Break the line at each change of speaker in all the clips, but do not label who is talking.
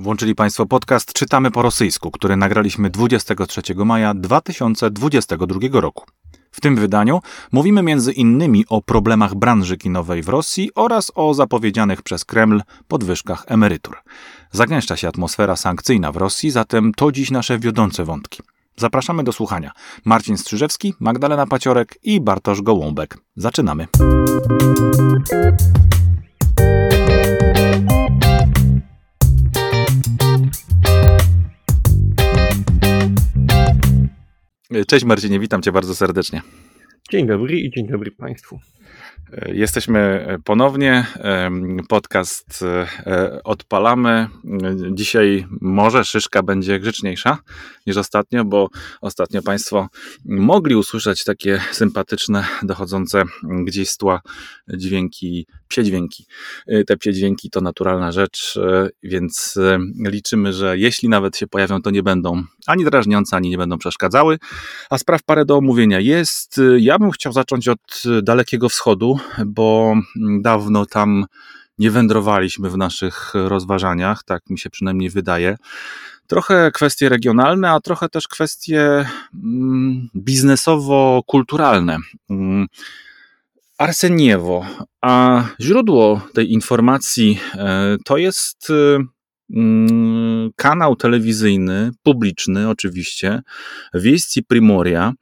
Włączyli Państwo podcast Czytamy po rosyjsku, który nagraliśmy 23 maja 2022 roku. W tym wydaniu mówimy między innymi o problemach branży kinowej w Rosji oraz o zapowiedzianych przez Kreml podwyżkach emerytur. Zagęszcza się atmosfera sankcyjna w Rosji, zatem to dziś nasze wiodące wątki. Zapraszamy do słuchania. Marcin Strzyżewski, Magdalena Paciorek i Bartosz Gołąbek. Zaczynamy. Cześć Marcinie, witam cię bardzo serdecznie.
Dzień dobry i dzień dobry Państwu.
Jesteśmy ponownie. Podcast e, odpalamy. Dzisiaj może szyszka będzie grzeczniejsza niż ostatnio, bo ostatnio Państwo mogli usłyszeć takie sympatyczne, dochodzące gdzieś z tła dźwięki, psie dźwięki. E, te psie dźwięki to naturalna rzecz, e, więc liczymy, że jeśli nawet się pojawią, to nie będą ani drażniące, ani nie będą przeszkadzały. A spraw parę do omówienia jest. Ja bym chciał zacząć od Dalekiego Wschodu bo dawno tam nie wędrowaliśmy w naszych rozważaniach, tak mi się przynajmniej wydaje. Trochę kwestie regionalne, a trochę też kwestie mm, biznesowo-kulturalne. Mm, Arseniewo, a źródło tej informacji e, to jest e, mm, kanał telewizyjny, publiczny oczywiście, Wieści Primoria,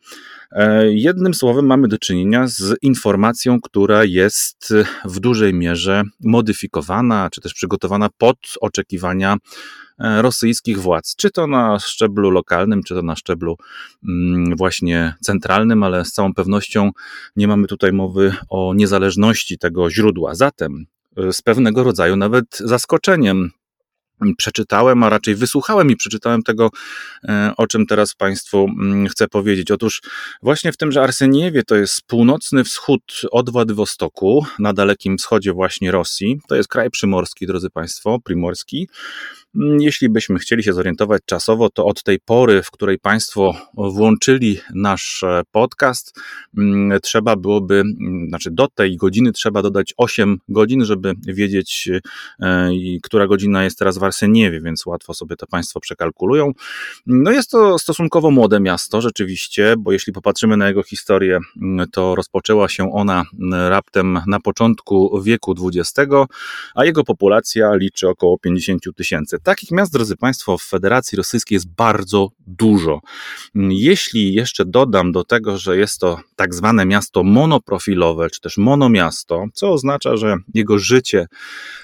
jednym słowem mamy do czynienia z informacją, która jest w dużej mierze modyfikowana, czy też przygotowana pod oczekiwania e, rosyjskich władz, czy to na szczeblu lokalnym, czy to na szczeblu mm, właśnie centralnym, ale z całą pewnością nie mamy tutaj mowy o niezależności tego źródła. Zatem e, z pewnego rodzaju nawet zaskoczeniem przeczytałem, a raczej wysłuchałem i przeczytałem tego, e, o czym teraz Państwu mm, chcę powiedzieć. Otóż właśnie w tym, że Arseniewie to jest północny wschód od Władywostoku, na dalekim wschodzie właśnie Rosji. To jest kraj przymorski, drodzy Państwo, primorski. Mm, jeśli byśmy chcieli się zorientować czasowo, to od tej pory, w której Państwo włączyli nasz e, podcast, mm, trzeba byłoby, znaczy do tej godziny trzeba dodać 8 godzin, żeby wiedzieć, e, która godzina jest teraz w Arseniewie, więc łatwo sobie to Państwo przekalkulują. No jest to stosunkowo młode miasto, rzeczywiście, bo jeśli popatrzymy na jego historię, to rozpoczęła się ona raptem na początku wieku XX, a jego populacja liczy około 50 tysięcy. Takich miast, drodzy Państwo, w Federacji Rosyjskiej jest bardzo dużo. Jeśli jeszcze dodam do tego, że jest to tak zwane miasto monoprofilowe, czy też monomiasto, co oznacza, że jego życie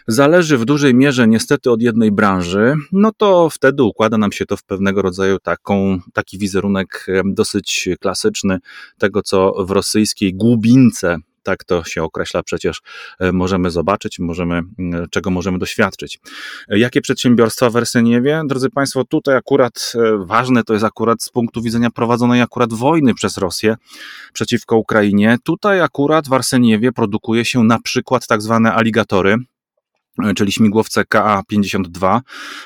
zależy w dużej mierze niestety od jednej branży, no to wtedy układa nam się to w pewnego rodzaju taką, taki wizerunek dosyć klasyczny tego, co w rosyjskiej głubince tak to się określa przecież, e, możemy zobaczyć, możemy, czego możemy doświadczyć. E, jakie przedsiębiorstwa w Erseniewie? Drodzy Państwo, tutaj akurat e, ważne to jest akurat z punktu widzenia prowadzonej akurat wojny przez Rosję przeciwko Ukrainie. Tutaj akurat w Arseniewie produkuje się na przykład tak zwane aligatory, czyli śmigłowce KA-52.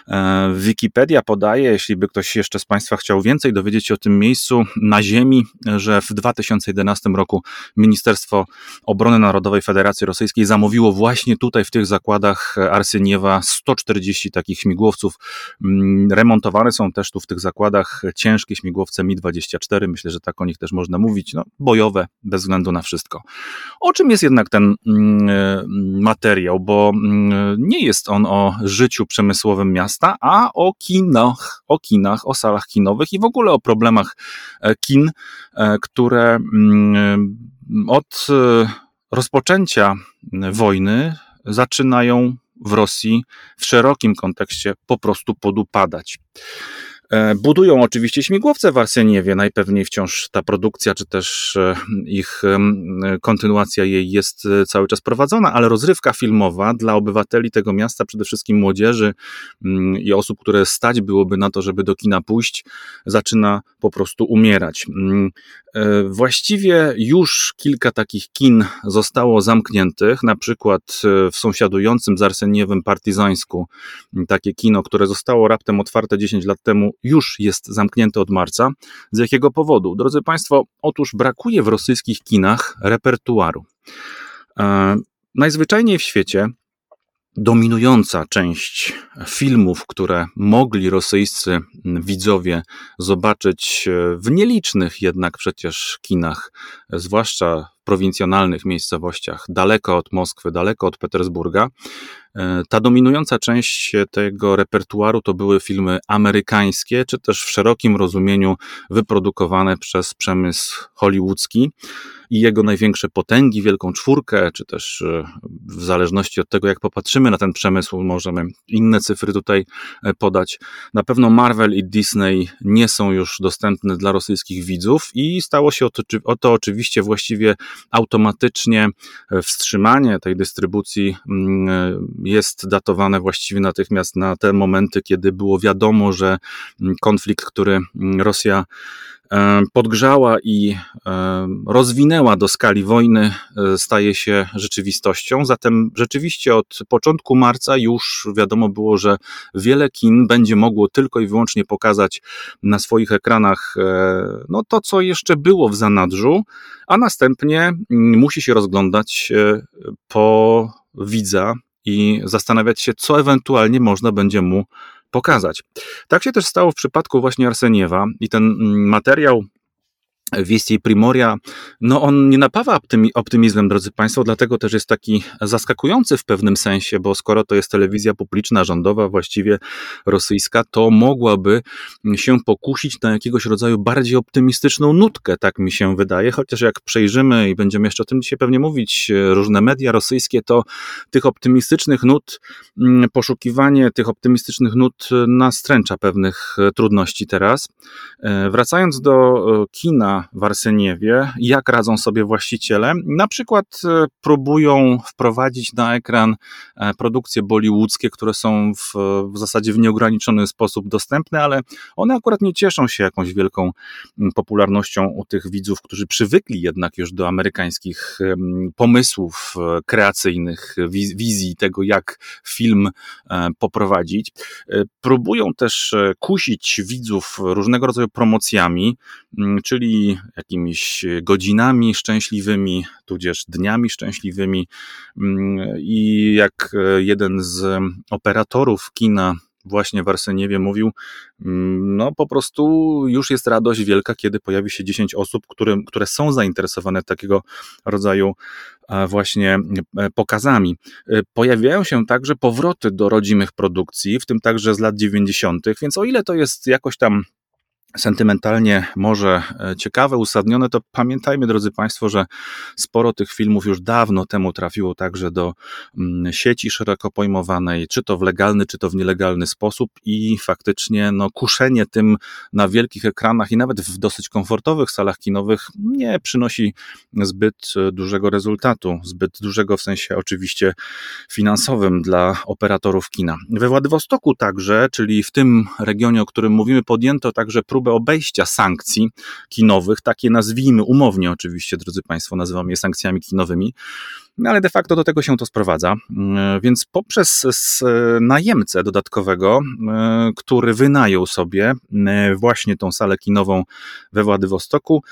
E, Wikipedia podaje, jeśli by ktoś jeszcze z Państwa chciał więcej dowiedzieć się o tym miejscu na ziemi, że w 2011 roku Ministerstwo Obrony Narodowej Federacji Rosyjskiej zamówiło właśnie tutaj w tych zakładach Arseniewa 140 takich śmigłowców. Mm, remontowane są też tu w tych zakładach ciężkie śmigłowce Mi-24, myślę, że tak o nich też można mówić, no, bojowe bez względu na wszystko. O czym jest jednak ten mm, e, materiał, bo mm, nie jest on o życiu przemysłowym miasta, a o kinach, o kinach, o salach kinowych i w ogóle o problemach e, kin, e, które mm, od e, rozpoczęcia wojny zaczynają w Rosji w szerokim kontekście po prostu podupadać. E, budują oczywiście śmigłowce w Arseniewie, najpewniej wciąż ta produkcja, czy też e, ich kontynuacja jej jest e, cały czas prowadzona, ale rozrywka filmowa dla obywateli tego miasta, przede wszystkim młodzieży mm, i osób, które stać byłoby na to, żeby do kina pójść, zaczyna po prostu umierać. Mm, właściwie już kilka takich kin zostało zamkniętych, na przykład w sąsiadującym z Arseniewem Partyzańsku, takie kino, które zostało raptem otwarte 10 lat temu, już jest zamknięte od marca. Z jakiego powodu? Drodzy Państwo, otóż brakuje w rosyjskich kinach repertuaru. E, najzwyczajniej w świecie dominująca część filmów, które mogli rosyjscy widzowie zobaczyć w nielicznych jednak przecież kinach, zwłaszcza w prowincjonalnych miejscowościach, daleko od Moskwy, daleko od Petersburga. Ta dominująca część tego repertuaru to były filmy amerykańskie, czy też w szerokim rozumieniu wyprodukowane przez przemysł hollywoodzki i jego największe potęgi, Wielką Czwórkę, czy też e, w zależności od tego, jak popatrzymy na ten przemysł, możemy inne cyfry tutaj e, podać. Na pewno Marvel i Disney nie są już dostępne dla rosyjskich widzów i stało się o to oczywiście właściwie automatycznie e, wstrzymanie tej dystrybucji mm, jest datowane właściwie natychmiast na te momenty, kiedy było wiadomo, że mm, konflikt, który mm, Rosja E, podgrzała i e, rozwinęła do skali wojny, e, staje się rzeczywistością. Zatem rzeczywiście od początku marca już wiadomo było, że wiele kin będzie mogło tylko i wyłącznie pokazać na swoich ekranach no, to, co jeszcze było w zanadrzu, a następnie mm, musi się rozglądać po widza i zastanawiać się, co ewentualnie można będzie mu pokazać. Tak się też stało w przypadku właśnie Arseniewa i ten mm, materiał Wieści Primoria, no on nie napawa optymizmem, drodzy Państwo, dlatego też jest taki zaskakujący w pewnym sensie, bo skoro to jest telewizja publiczna, rządowa, właściwie rosyjska, to mogłaby się pokusić na jakiegoś rodzaju bardziej optymistyczną nutkę, tak mi się wydaje, chociaż jak przejrzymy i będziemy jeszcze o tym dzisiaj pewnie mówić, różne media rosyjskie, to tych optymistycznych nut, mm, poszukiwanie tych optymistycznych nut nastręcza pewnych trudności teraz. E, wracając do e, kina, w Arseniewie, jak radzą sobie właściciele. Na przykład e, próbują wprowadzić na ekran e, produkcje bollywoodzkie, które są w, w zasadzie w nieograniczony sposób dostępne, ale one akurat nie cieszą się jakąś wielką popularnością u tych widzów, którzy przywykli jednak już do amerykańskich pomysłów e, kreacyjnych, wizji tego, jak film poprowadzić. Próbują też kusić widzów różnego rodzaju promocjami, czyli jakimiś godzinami szczęśliwymi, tudzież dniami szczęśliwymi. Mm, I jak jeden z operatorów kina właśnie w Arseniewie mówił, mm, no po prostu już jest radość wielka, kiedy pojawi się 10 osób, które, które są zainteresowane takiego rodzaju właśnie e, pokazami. E, pojawiają się także powroty do rodzimych produkcji, w tym także z lat 90., więc o ile to jest jakoś tam sentymentalnie może e, ciekawe, usadnione, to pamiętajmy, drodzy Państwo, że sporo tych filmów już dawno temu trafiło także do mm, sieci szeroko pojmowanej, czy to w legalny, czy to w nielegalny sposób i faktycznie no, kuszenie tym na wielkich ekranach i nawet w dosyć komfortowych salach kinowych nie przynosi zbyt e, dużego rezultatu, zbyt dużego w sensie oczywiście finansowym dla operatorów kina. We Władywostoku także, czyli w tym regionie, o którym mówimy, podjęto także próbę próbę obejścia sankcji kinowych, takie nazwijmy umownie oczywiście, drodzy Państwo, nazywamy je sankcjami kinowymi, no ale de facto do tego się to sprowadza. Mm, więc poprzez najemcę dodatkowego, e, który wynajął sobie e, właśnie tą salę kinową we Władywostoku,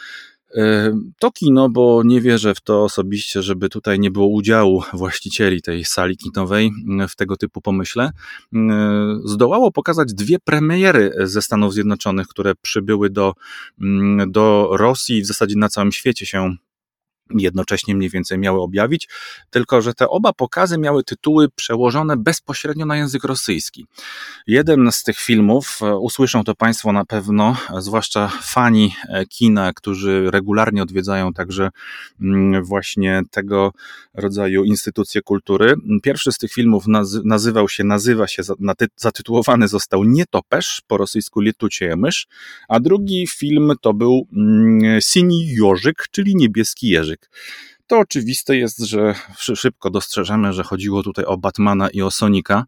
to kino, bo nie wierzę w to osobiście, żeby tutaj nie było udziału właścicieli tej sali kinowej w tego typu pomyśle, zdołało pokazać dwie premiery ze Stanów Zjednoczonych, które przybyły do, do Rosji i w zasadzie na całym świecie się jednocześnie mniej więcej miały objawić, tylko że te oba pokazy miały tytuły przełożone bezpośrednio na język rosyjski. Jeden z tych filmów, e, usłyszą to Państwo na pewno, zwłaszcza fani e, kina, którzy regularnie odwiedzają także mm, właśnie tego rodzaju instytucje kultury. Pierwszy z tych filmów nazywał się, nazywa się, zatytułowany został Nietopesz, po rosyjsku Lietucie mysz, a drugi film to był mm, Sini Jożyk, czyli Niebieski To oczywiste jest, że szybko dostrzeżemy, że chodziło tutaj o Batmana i o Sonika.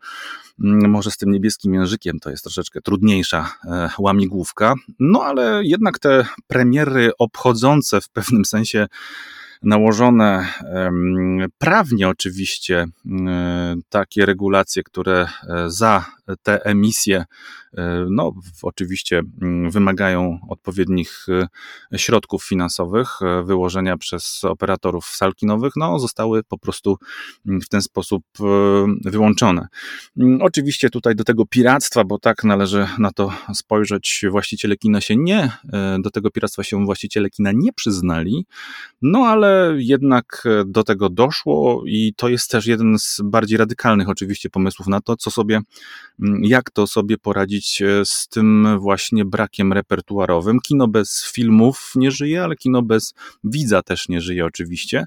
Mm, może z tym niebieskim językiem to jest troszeczkę trudniejsza e, łamigłówka, no ale jednak te premiery obchodzące w pewnym sensie nałożone prawnie oczywiście takie regulacje, które e, za te emisje, no oczywiście mm, wymagają odpowiednich środków finansowych, wyłożenia przez operatorów sal kinowych, no zostały po prostu mm, w ten sposób wyłączone. Mm, oczywiście tutaj do tego piractwa, bo tak należy na to spojrzeć, właściciele kina się nie, do tego piractwa się właściciele kina nie przyznali, no ale jednak do tego doszło i to jest też jeden z bardziej radykalnych oczywiście pomysłów na to, co sobie, jak to sobie poradzić e, z tym właśnie brakiem repertuarowym. Kino bez filmów nie żyje, ale kino bez widza też nie żyje oczywiście.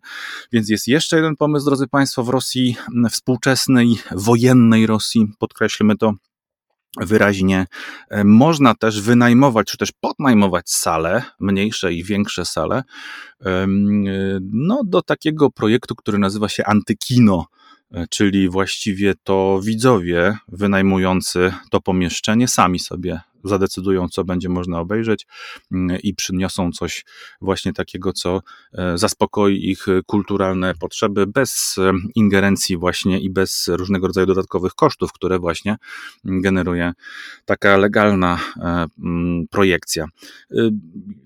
Więc jest jeszcze jeden pomysł, drodzy Państwo, w Rosji współczesnej, wojennej Rosji, podkreślmy to, wyraźnie. E, można też wynajmować, czy też podnajmować sale, mniejsze i większe sale, e, no, do takiego projektu, który nazywa się Antykino czyli właściwie to widzowie wynajmujący to pomieszczenie sami sobie zadecydują, co będzie można obejrzeć mm, i przyniosą coś właśnie takiego, co e, zaspokoi ich kulturalne potrzeby bez e, ingerencji właśnie i bez różnego rodzaju dodatkowych kosztów, które właśnie generuje taka legalna mm, projekcja.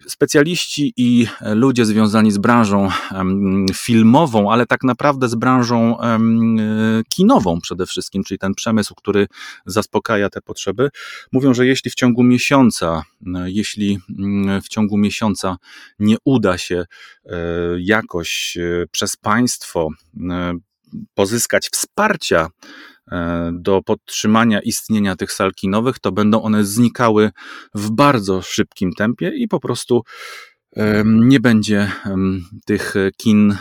Specjaliści i ludzie związani z branżą filmową, ale tak naprawdę z branżą kinową przede wszystkim, czyli ten przemysł, który zaspokaja te potrzeby, mówią, że jeśli w ciągu miesiąca, e, jeśli mm, w ciągu miesiąca nie uda się e, jakoś e, przez państwo pozyskać wsparcia do podtrzymania istnienia tych sal kinowych, to będą one znikały w bardzo szybkim tempie i po prostu nie będzie tych kin e,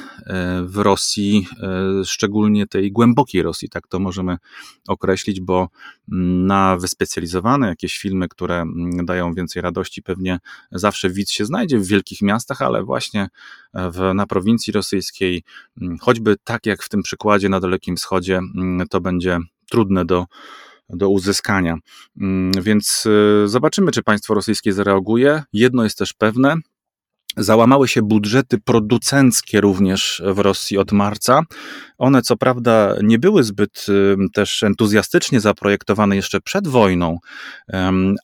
w Rosji, e, szczególnie tej głębokiej Rosji, tak to możemy określić, bo na wyspecjalizowane jakieś filmy, które dają więcej radości, pewnie zawsze widz się znajdzie w wielkich miastach, ale właśnie w, na prowincji rosyjskiej, choćby tak jak w tym przykładzie na Dalekim Wschodzie, to będzie trudne do do uzyskania. Więc e, zobaczymy, czy państwo rosyjskie zareaguje. Jedno jest też pewne, Załamały się budżety producenckie również w Rosji od marca. One, co prawda, nie były zbyt też entuzjastycznie zaprojektowane jeszcze przed wojną,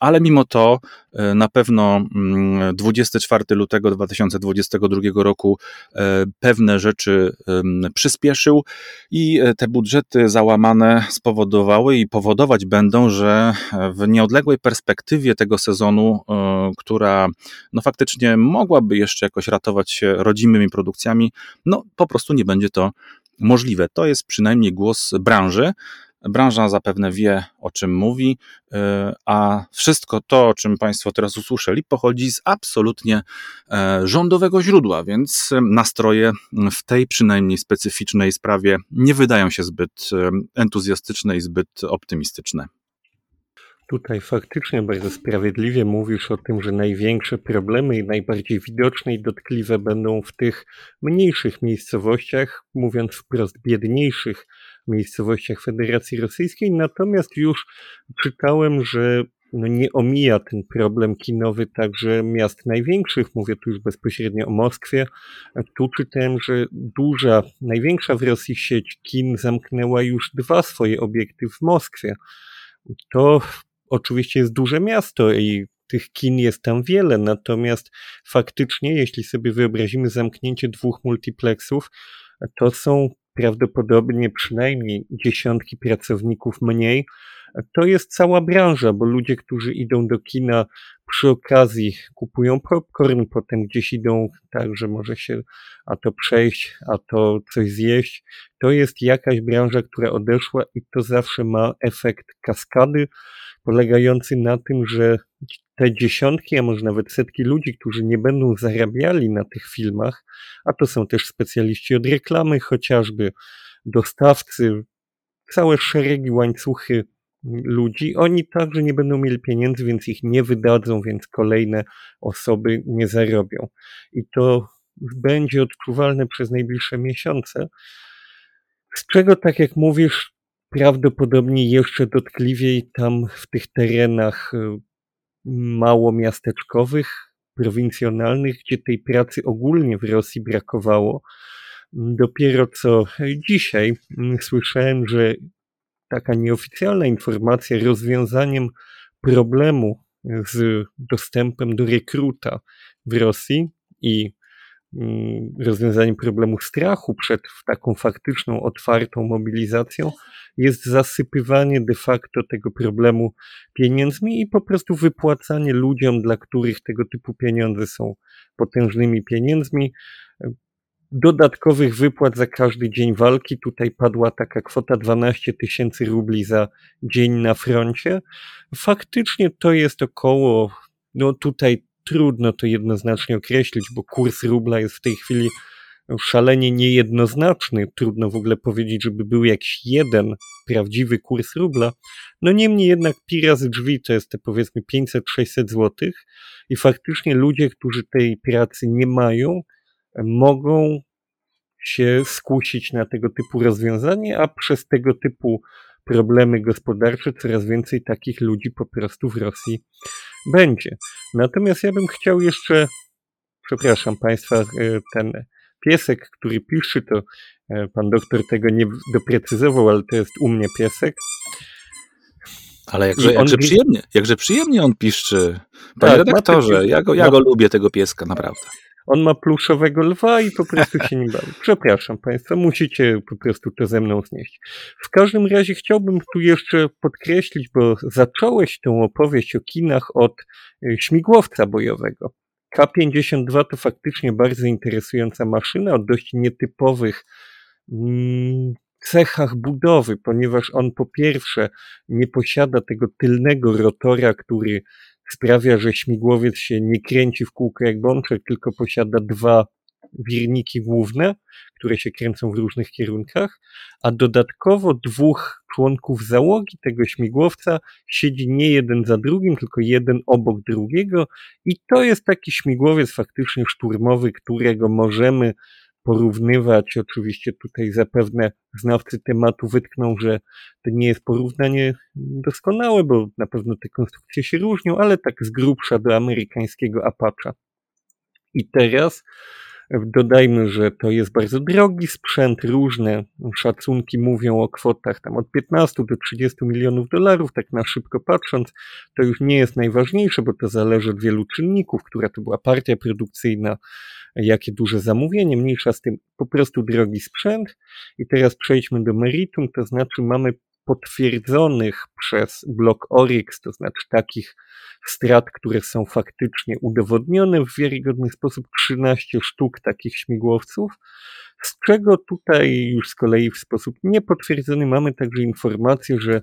ale mimo to e, na pewno 24 lutego 2022 roku e, pewne rzeczy przyspieszył i e, te budżety załamane spowodowały i powodować będą, że w nieodległej perspektywie tego sezonu, która no faktycznie mogłaby jeszcze jakoś ratować się rodzimymi produkcjami, no po prostu nie będzie to możliwe. To jest przynajmniej głos branży. Branża zapewne wie, o czym mówi, y, a wszystko to, o czym Państwo teraz usłyszeli, pochodzi z absolutnie e, rządowego źródła, więc nastroje w tej przynajmniej specyficznej sprawie nie wydają się zbyt e, entuzjastyczne i zbyt optymistyczne.
Tutaj faktycznie bardzo sprawiedliwie mówisz o tym, że największe problemy i najbardziej widoczne i dotkliwe będą w tych mniejszych miejscowościach, mówiąc wprost biedniejszych miejscowościach Federacji Rosyjskiej. Natomiast już czytałem, że no nie omija ten problem kinowy także miast największych, mówię tu już bezpośrednio o Moskwie. Tu czytałem, że duża, największa w Rosji sieć kin zamknęła już dwa swoje obiekty w Moskwie. To oczywiście jest duże miasto i tych kin jest tam wiele, natomiast faktycznie, jeśli sobie wyobrazimy zamknięcie dwóch multiplexów, to są prawdopodobnie przynajmniej dziesiątki pracowników mniej. To jest cała branża, bo ludzie, którzy idą do kina przy okazji kupują popcorn, potem gdzieś idą tak, że może się a to przejść, a to coś zjeść. To jest jakaś branża, która odeszła i to zawsze ma efekt kaskady polegający na tym, że te dziesiątki, a może nawet setki ludzi, którzy nie będą zarabiali na tych filmach, a to są też specjaliści od reklamy, chociażby dostawcy, całe szeregi łańcuchy ludzi, oni także nie będą mieli pieniędzy, więc ich nie wydadzą, więc kolejne osoby nie zarobią. I to będzie odczuwalne przez najbliższe miesiące. Z czego, tak jak mówisz, prawdopodobnie jeszcze dotkliwiej tam w tych terenach y, mało miasteczkowych, prowincjonalnych, gdzie tej pracy ogólnie w Rosji brakowało. Dopiero co dzisiaj mm, słyszałem, że taka nieoficjalna informacja, rozwiązaniem problemu z dostępem do rekruta w Rosji i rozwiązaniem problemu strachu przed taką faktyczną, otwartą mobilizacją jest zasypywanie de facto tego problemu pieniędzmi i po prostu wypłacanie ludziom, dla których tego typu pieniądze są potężnymi pieniędzmi, dodatkowych wypłat za każdy dzień walki. Tutaj padła taka kwota 12 tysięcy rubli za dzień na froncie. Faktycznie to jest około, no tutaj trudno to jednoznacznie określić, bo kurs rubla jest w tej chwili szalenie niejednoznaczny. Trudno w ogóle powiedzieć, żeby był jakiś jeden prawdziwy kurs rubla. No niemniej jednak pi razy drzwi to jest te powiedzmy 500-600 złotych i faktycznie ludzie, którzy tej pracy nie mają, mogą się skusić na tego typu rozwiązanie, a przez tego typu problemy gospodarcze coraz więcej takich ludzi po prostu w Rosji będzie. Natomiast ja bym chciał jeszcze, przepraszam Państwa, e, ten piesek, który pisze, to e, pan doktor tego nie doprecyzował, ale to jest u mnie piesek.
Ale jakże, jakże, on... przyjemnie, jakże przyjemnie on piszczy. Panie tak, redaktorze, ja go, ja go lubię, tego pieska, naprawdę.
On ma pluszowego lwa i po prostu się nie bawi. Przepraszam Państwa, musicie po prostu to ze mną znieść. W każdym razie chciałbym tu jeszcze podkreślić, bo zacząłeś tę opowieść o kinach od e, śmigłowca bojowego. K-52 to faktycznie bardzo interesująca maszyna o dość nietypowych mm, cechach budowy, ponieważ on po pierwsze nie posiada tego tylnego rotora, który sprawia, że śmigłowiec się nie kręci w kółko jak bączek, tylko posiada dwa wirniki główne, które się kręcą w różnych kierunkach, a dodatkowo dwóch członków załogi tego śmigłowca siedzi nie jeden za drugim, tylko jeden obok drugiego i to jest taki śmigłowiec faktycznie szturmowy, którego możemy porównywać. Oczywiście tutaj zapewne znawcy tematu wytkną, że to nie jest porównanie doskonałe, bo na pewno te konstrukcje się różnią, ale tak z grubsza do amerykańskiego Apache. I teraz Dodajmy, że to jest bardzo drogi sprzęt, różne szacunki mówią o kwotach tam od 15 do 30 milionów dolarów, tak na szybko patrząc, to już nie jest najważniejsze, bo to zależy od wielu czynników, która to była partia produkcyjna, jakie duże zamówienie, mniejsza z tym po prostu drogi sprzęt. I teraz przejdźmy do meritum, to znaczy mamy potwierdzonych przez blok Oryx, to znaczy takich strat, które są faktycznie udowodnione w wiarygodny sposób, 13 sztuk takich śmigłowców, z czego tutaj już z kolei w sposób niepotwierdzony mamy także informację, że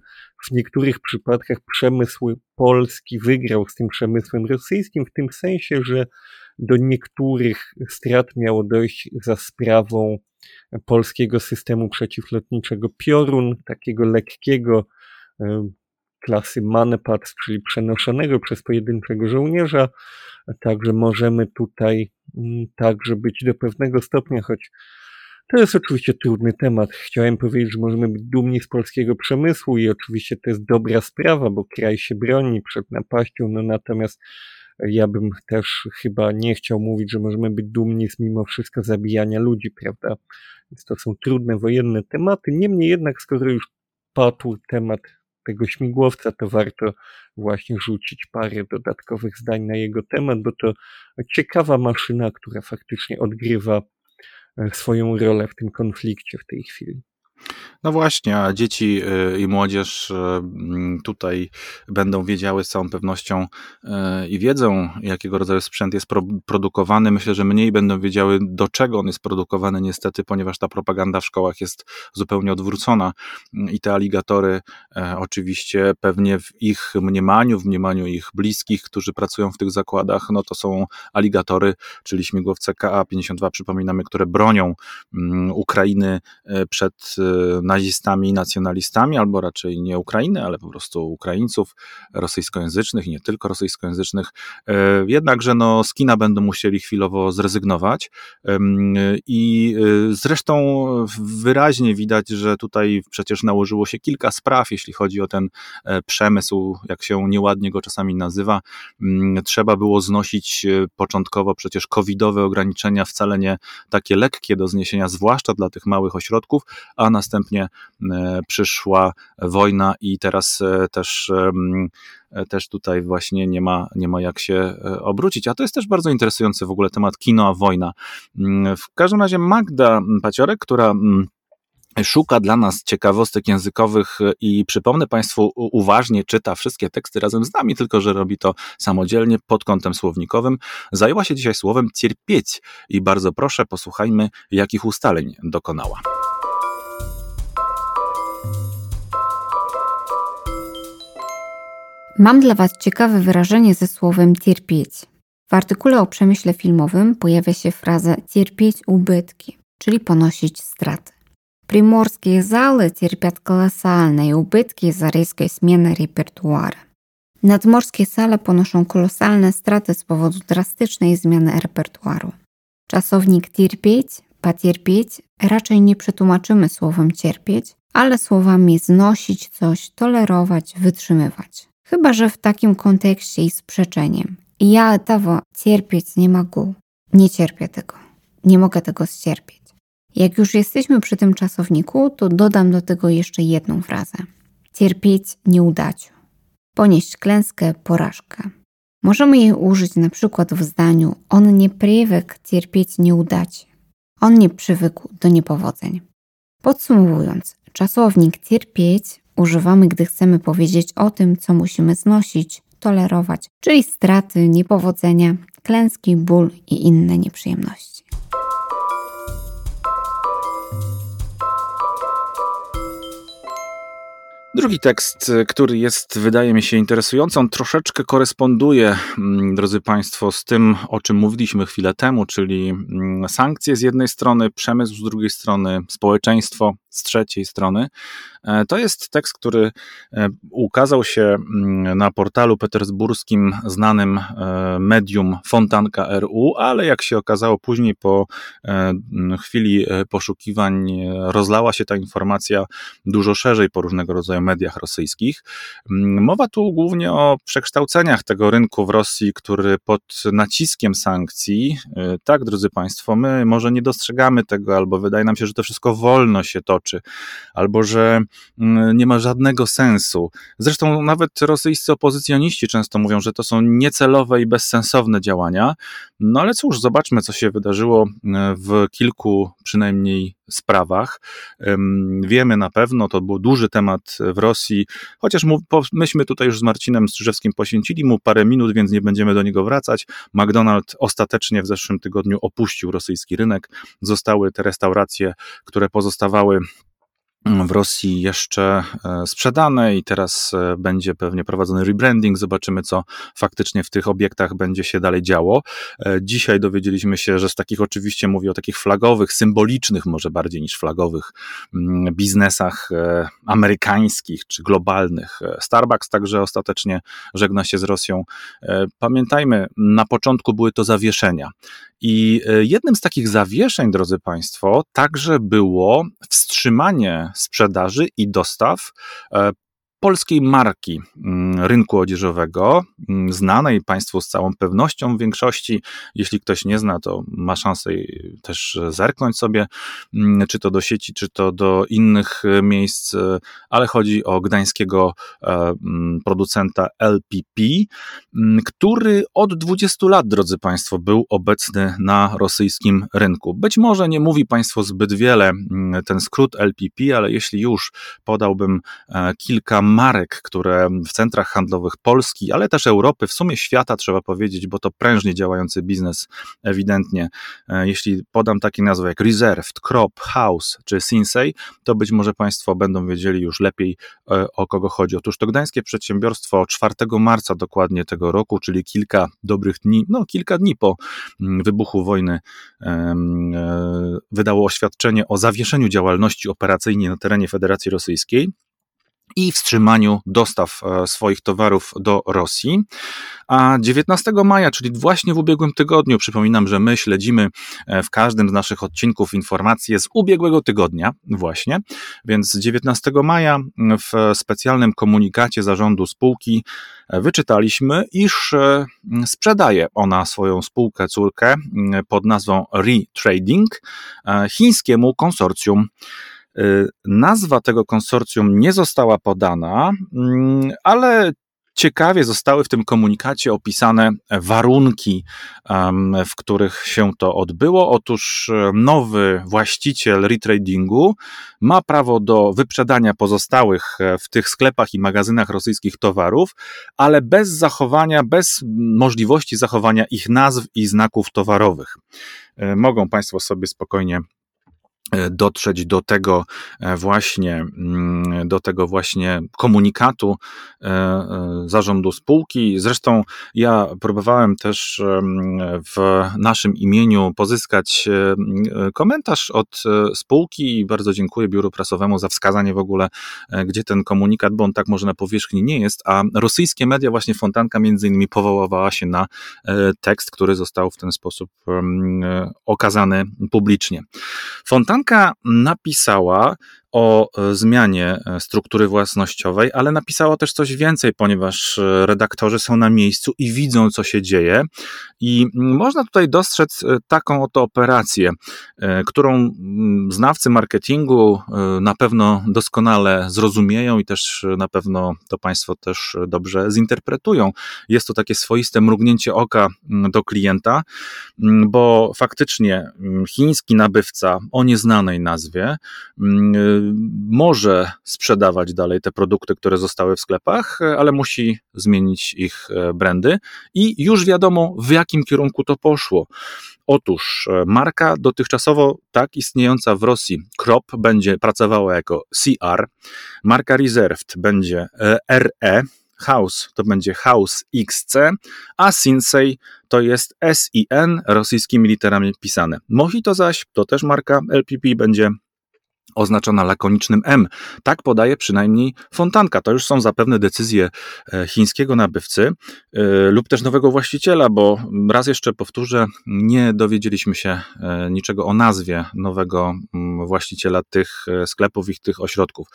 w niektórych przypadkach przemysł polski wygrał z tym przemysłem rosyjskim, w tym sensie, że do niektórych strat miało dojść za sprawą polskiego systemu przeciwlotniczego Piorun, takiego lekkiego e, klasy Manpads, czyli przenoszonego przez pojedynczego żołnierza. Także możemy tutaj mm, także być do pewnego stopnia, choć to jest oczywiście trudny temat. Chciałem powiedzieć, że możemy być dumni z polskiego przemysłu i oczywiście to jest dobra sprawa, bo kraj się broni przed napaścią, no natomiast ja bym też chyba nie chciał mówić, że możemy być dumni z mimo wszystko zabijania ludzi, prawda? Więc to są trudne wojenne tematy. Niemniej jednak, skoro już padł temat tego śmigłowca, to warto właśnie rzucić parę dodatkowych zdań na jego temat, bo to ciekawa maszyna, która faktycznie odgrywa e, swoją rolę w tym konflikcie w tej chwili.
No właśnie, a dzieci y, i młodzież y, mm, tutaj będą wiedziały z całą pewnością y, i wiedzą, jakiego rodzaju sprzęt jest produkowany. Myślę, że mniej będą wiedziały, do czego on jest produkowany, niestety, ponieważ ta propaganda w szkołach jest zupełnie odwrócona i te aligatory, e, oczywiście, pewnie w ich mniemaniu, w mniemaniu ich bliskich, którzy pracują w tych zakładach, no to są aligatory, czyli śmigłowce KA-52, przypominamy, które bronią mm, Ukrainy e, przed e, nazistami i nacjonalistami, albo raczej nie Ukrainy, ale po prostu Ukraińców rosyjskojęzycznych nie tylko rosyjskojęzycznych. E, jednakże no, z kina będą musieli chwilowo zrezygnować i e, zresztą wyraźnie widać, że tutaj przecież nałożyło się kilka spraw, jeśli chodzi o ten e, przemysł, jak się nieładnie go czasami nazywa. Trzeba było znosić początkowo przecież covidowe ograniczenia, wcale nie takie lekkie do zniesienia, zwłaszcza dla tych małych ośrodków, a następnie przyszła wojna i teraz też też tutaj właśnie nie ma, nie ma jak się obrócić. A to jest też bardzo interesujący w ogóle temat kino a wojna. Mm, w każdym razie Magda Paciorek, która mm, szuka dla nas ciekawostek językowych i przypomnę Państwu, uważnie czyta wszystkie teksty razem z nami, tylko że robi to samodzielnie pod kątem słownikowym. Zajęła się dzisiaj słowem cierpieć i bardzo proszę, posłuchajmy, jakich ustaleń dokonała.
Mam dla Was ciekawe wyrażenie ze słowem cierpieć. W artykule o przemyśle filmowym pojawia się fraza cierpieć ubytki, czyli ponosić straty. Приморские залы терпят колоссальные убытки из-за резкой смены репертуара. Nadmorskie sale ponoszą kolosalne straty z powodu drastycznej zmiany repertuaru. Czasownik cierpieć, pacierpieć raczej nie przetłumaczymy słowem cierpieć, ale słowami znosić coś, tolerować, wytrzymywać. Chyba, że w takim kontekście i sprzeczeniem. Ja tego cierpieć nie mogę. Nie cierpię tego. Nie mogę tego ścierpieć. Jak już jesteśmy przy tym czasowniku, to dodam do tego jeszcze jedną frazę. Cierpieć nieudaczu. Ponieść klęskę, porażkę. Możemy jej użyć na przykład w zdaniu on nie przywykł cierpieć nieudaci. On nie przywykł do niepowodzeń. Podsumowując, czasownik cierpieć używamy, gdy chcemy powiedzieć o tym, co musimy znosić, tolerować, czyli straty, niepowodzenia, klęski, ból i inne nieprzyjemności.
Drugi tekst, który jest, wydaje mi się, interesujący, on troszeczkę koresponduje, mm, drodzy Państwo, z tym, o czym mówiliśmy chwilę temu, czyli mm, sankcje z jednej strony, przemysł z drugiej strony, społeczeństwo z trzeciej strony. E, to jest tekst, który e, ukazał się mm, na portalu petersburskim znanym e, medium Fontanka.ru, ale jak się okazało później po chwili poszukiwań rozlała się ta informacja dużo szerzej po różnego rodzaju mediach rosyjskich. Mowa tu głównie o przekształceniach tego rynku w Rosji, który pod naciskiem sankcji, tak drodzy Państwo, my może nie dostrzegamy tego, albo wydaje nam się, że to wszystko wolno się toczy, albo że nie ma żadnego sensu. Zresztą nawet rosyjscy opozycjoniści często mówią, że to są niecelowe i bezsensowne działania. No ale cóż, zobaczmy, co się wydarzyło e, w kilku przynajmniej sprawach. Wiemy na pewno, to był duży temat w Rosji, chociaż myśmy tutaj już z Marcinem Strzyżewskim poświęcili mu parę minut, więc nie będziemy do niego wracać. McDonald's ostatecznie w zeszłym tygodniu opuścił rosyjski rynek. Zostały te restauracje, które pozostawały w Rosji jeszcze e, sprzedane i teraz e, będzie pewnie prowadzony rebranding. Zobaczymy, co faktycznie w tych obiektach będzie się dalej działo. E, dzisiaj dowiedzieliśmy się, że z takich oczywiście mówię o takich flagowych, symbolicznych, może bardziej niż flagowych mm, biznesach amerykańskich czy globalnych. Starbucks także ostatecznie żegna się z Rosją. Pamiętajmy, na początku były to zawieszenia. I jednym z takich zawieszeń, drodzy Państwo, także było wstrzymanie sprzedaży i dostaw e, polskiej marki mm, rynku odzieżowego, mm, znanej Państwu z całą pewnością w większości. Jeśli ktoś nie zna, to ma szansę też zerknąć sobie, mm, czy to do sieci, czy to do innych e, miejsc, e, ale chodzi o gdańskiego e, producenta LPP, który od 20 lat, drodzy Państwo, był obecny na rosyjskim rynku. Być może nie mówi Państwu zbyt wiele ten skrót LPP, ale jeśli już podałbym kilka marek, które w centrach handlowych Polski, ale też Europy, w sumie świata trzeba powiedzieć, bo to prężnie działający biznes ewidentnie. E, jeśli podam takie nazwy jak Reserved, Crop, House czy Sinsei, to być może Państwo będą wiedzieli już lepiej e, o kogo chodzi. Otóż to gdańskie przedsiębiorstwo 4 marca dokładnie tego roku, czyli kilka dobrych dni, no kilka dni po mm, wybuchu wojny, e, wydało oświadczenie o zawieszeniu działalności operacyjnej na terenie Federacji Rosyjskiej i wstrzymaniu dostaw e, swoich towarów do Rosji. A 19 maja, czyli właśnie w ubiegłym tygodniu, przypominam, że my śledzimy e, w każdym z naszych odcinków informacje z ubiegłego tygodnia, właśnie, więc 19 maja w specjalnym komunikacie zarządu spółki e, wyczytaliśmy, iż sprzedaje ona swoją spółkę córkę pod nazwą Retrading chińskiemu konsorcjum Nazwa tego konsorcjum nie została podana, mm, ale Ciekawie zostały w tym komunikacie opisane warunki, w których się to odbyło. Otóż nowy właściciel retradingu ma prawo do wyprzedania pozostałych e, w tych sklepach i magazynach rosyjskich towarów, ale bez zachowania, bez możliwości zachowania ich nazw i znaków towarowych. E, mogą Państwo sobie spokojnie E, dotrzeć do tego e, właśnie, mm, do tego właśnie komunikatu e, zarządu spółki. Zresztą ja próbowałem też w naszym imieniu pozyskać komentarz od spółki i bardzo dziękuję biuru prasowemu za wskazanie w ogóle, gdzie ten komunikat, bo on tak może na powierzchni nie jest, a rosyjskie media, właśnie Fontanka między innymi powoływała się na tekst, który został w ten sposób okazany publicznie. Fontanka Szklanka napisała o e, zmianie e, struktury własnościowej, ale napisała też coś więcej, ponieważ e, redaktorzy są na miejscu i widzą, co się dzieje. I można tutaj dostrzec taką oto operację, którą znawcy marketingu na pewno doskonale zrozumieją i też na pewno to Państwo też dobrze zinterpretują. Jest to takie swoiste mrugnięcie oka do klienta, bo faktycznie chiński nabywca o nieznanej nazwie może sprzedawać dalej te produkty, które zostały w sklepach, ale musi zmienić ich e, brandy i już wiadomo, w jakim kierunku to poszło. Otóż e, marka dotychczasowo tak istniejąca w Rosji Krop będzie pracowała jako CR, marka Reserved będzie e, RE, House to będzie House XC, a Sinsei to jest SIN rosyjskimi literami pisane. Mojito zaś to też marka LPP będzie oznaczona lakonicznym M. Tak podaje przynajmniej Fontanka. To już są zapewne decyzje e, chińskiego nabywcy e, lub też nowego właściciela, bo raz jeszcze powtórzę, nie dowiedzieliśmy się e, niczego o nazwie nowego mm, właściciela tych sklepów i tych ośrodków.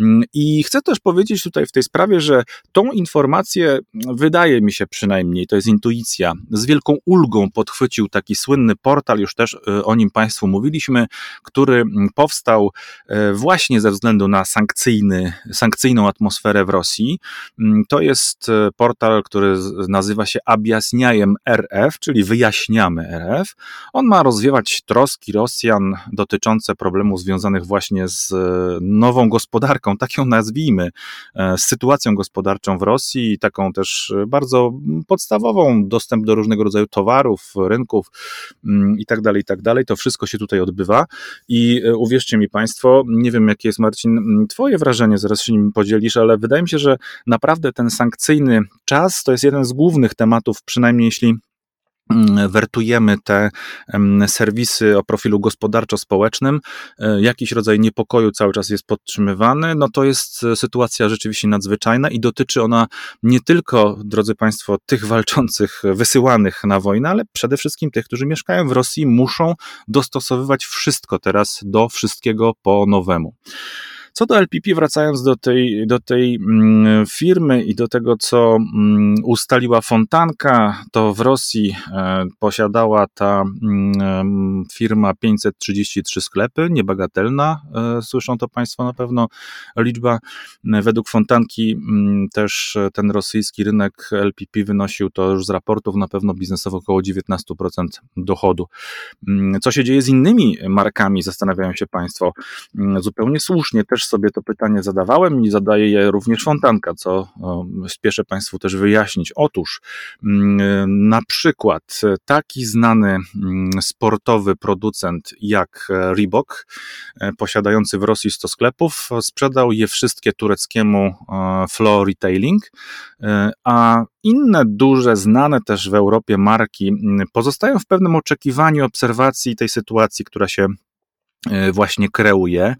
Mm, I chcę też powiedzieć tutaj w tej sprawie, że tą informację, wydaje mi się przynajmniej, to jest intuicja, z wielką ulgą podchwycił taki słynny portal, już też o nim Państwu mówiliśmy, który mm, powstał E, właśnie ze względu na sankcyjny, sankcyjną atmosferę w Rosji. Mm, to jest e, portal, który nazywa się Abjasniajem RF, czyli Wyjaśniamy RF. On ma rozwiewać troski Rosjan dotyczące problemów związanych właśnie z e, nową gospodarką, tak ją nazwijmy, z sytuacją gospodarczą w Rosji, taką też bardzo podstawową, dostęp do różnego rodzaju towarów, rynków mm, i tak tak. To wszystko się tutaj odbywa i uwierzcie mi Państwo. Nie wiem, jakie jest, Marcin, Twoje wrażenie, zaraz się nim podzielisz, ale wydaje mi się, że naprawdę ten sankcyjny czas to jest jeden z głównych tematów, przynajmniej jeśli wertujemy te serwisy o profilu gospodarczo-społecznym, e, jakiś rodzaj niepokoju cały czas jest podtrzymywany, no to jest e, sytuacja rzeczywiście nadzwyczajna i dotyczy ona nie tylko, drodzy Państwo, tych walczących, wysyłanych na wojnę, ale przede wszystkim tych, którzy mieszkają w Rosji, muszą dostosowywać wszystko teraz do wszystkiego po nowemu. Co do LPP, wracając do tej, do tej mm, firmy i do tego, co mm, ustaliła Fontanka, to w Rosji e, posiadała ta mm, firma 533 sklepy, niebagatelna, e, słyszą to Państwo na pewno liczba. Według Fontanki też ten rosyjski rynek LPP wynosił to już z raportów na pewno biznesowo około 19% dochodu. Co się dzieje z innymi markami, zastanawiają się Państwo. Zupełnie słusznie też też sobie to pytanie zadawałem i zadaję je również Fontanka, co spieszę Państwu też wyjaśnić. Otóż mm, na przykład taki znany mm, sportowy producent jak Reebok, e, posiadający w Rosji 100 sklepów, sprzedał je wszystkie tureckiemu e, Flow Retailing, e, a inne duże, znane też w Europie marki mm, pozostają w pewnym oczekiwaniu obserwacji tej sytuacji, która się właśnie kreuje.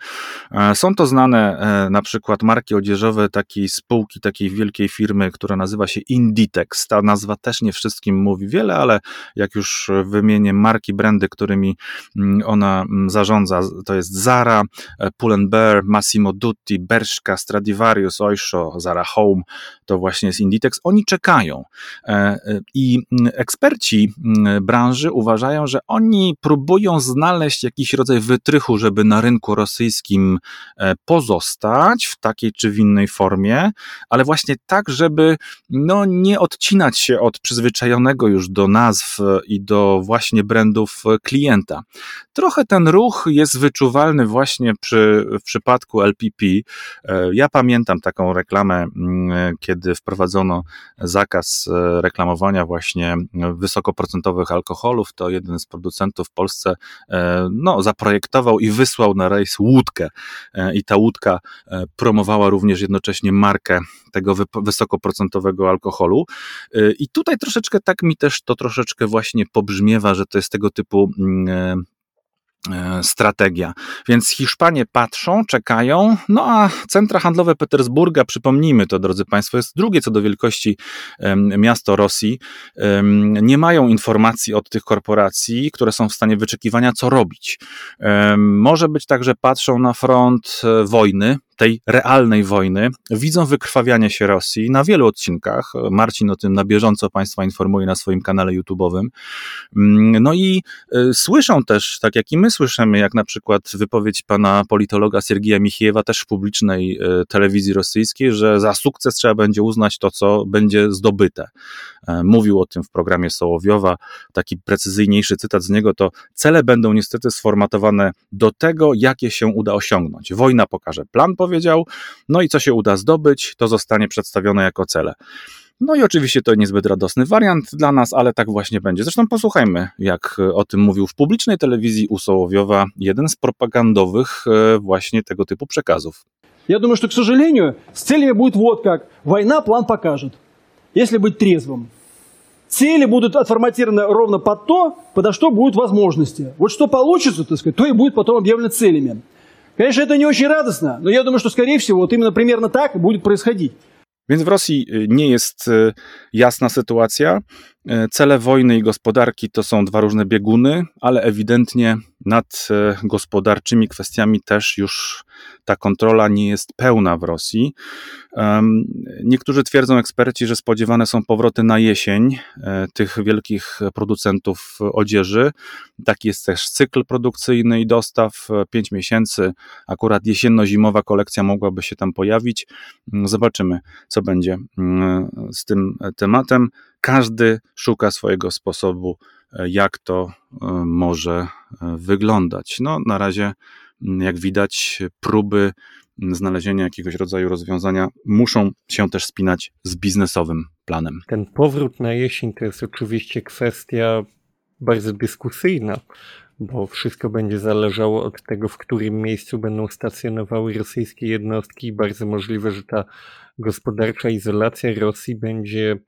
E, są to znane e, na przykład marki odzieżowe takiej spółki, takiej wielkiej firmy, która nazywa się Inditex. Ta nazwa też nie wszystkim mówi wiele, ale jak już wymienię marki, brandy, którymi mm, ona mm, zarządza, to jest Zara, Pull&Bear, Massimo Dutti, Bershka, Stradivarius, Oysho, Zara Home, to właśnie jest Inditex. Oni czekają i mm, eksperci branży uważają, że oni próbują znaleźć jakiś rodzaj wytrychu wytrychu, żeby na rynku rosyjskim e, pozostać w takiej czy w innej formie, ale właśnie tak, żeby no, nie odcinać się od przyzwyczajonego już do nazw i do właśnie brandów klienta. Trochę ten ruch jest wyczuwalny właśnie przy, w przypadku LPP. E, ja pamiętam taką reklamę, kiedy wprowadzono zakaz e, reklamowania właśnie wysokoprocentowych alkoholów, to jeden z producentów w Polsce e, no, zaprojektował i wysłał na rejs łódkę. I ta łódka promowała również jednocześnie markę tego wysokoprocentowego alkoholu. I tutaj troszeczkę tak mi też to troszeczkę właśnie pobrzmiewa, że to jest tego typu mm, E, strategia. Więc Hiszpanie patrzą, czekają, no a centra handlowe Petersburga, przypomnijmy to, drodzy Państwo, jest drugie co do wielkości miasto Rosji. Nie mają informacji od tych korporacji, które są w stanie wyczekiwania, co robić. Może być tak, że patrzą na front e, wojny, tej realnej wojny, widzą wykrwawianie się Rosji na wielu odcinkach. Marcin o tym na bieżąco Państwa informuje na swoim kanale YouTube'owym. Mm, no i y, słyszą też, tak jak i my słyszymy, jak na przykład wypowiedź pana politologa Siergija Michiewa też w publicznej y, telewizji rosyjskiej, że za sukces trzeba będzie uznać to, co będzie zdobyte. E, mówił o tym w programie Sołowiowa. Taki precyzyjniejszy cytat z niego to cele będą niestety sformatowane do tego, jakie się uda osiągnąć. Wojna pokaże plan, powiedział, no i co się uda zdobyć, to zostanie przedstawione jako cele. No i oczywiście to niezbyt radosny wariant dla nas, ale tak właśnie będzie. Zresztą posłuchajmy, jak o tym mówił w publicznej telewizji Usołowiowa jeden z propagandowych e, właśnie tego typu przekazów.
Ja думаю, что, к сожалению, с целями будет вот как. Война план покажет, если быть трезвым. Цели будут отформатированы ровно под то, подо что будут возможности. Вот что получится, так сказать, то и будет потом объявлено целями. Конечно, это не очень радостно, но я думаю, что, скорее всего, вот именно примерно так будет происходить.
W Rosji y, nie jest y, jasna sytuacja. Y, cele wojny i gospodarki to są dwa różne bieguny, ale ewidentnie nad gospodarczymi kwestiami też już ta kontrola nie jest pełna w Rosji. Niektórzy twierdzą, eksperci, że spodziewane są powroty na jesień e, tych wielkich producentów odzieży. Taki jest też cykl produkcyjny i dostaw. Pięć miesięcy, akurat jesienno-zimowa kolekcja mogłaby się tam pojawić. Mm, zobaczymy, co będzie mm, z tym tematem. Każdy szuka swojego sposobu, e, jak to e, może wyglądać. No, na razie jak widać, próby znalezienia jakiegoś rodzaju rozwiązania muszą się też spinać z biznesowym planem.
Ten powrót na jesień to jest oczywiście kwestia bardzo dyskusyjna, bo wszystko będzie zależało od tego, w którym miejscu będą stacjonowały rosyjskie jednostki i bardzo możliwe, że ta gospodarcza izolacja Rosji będzie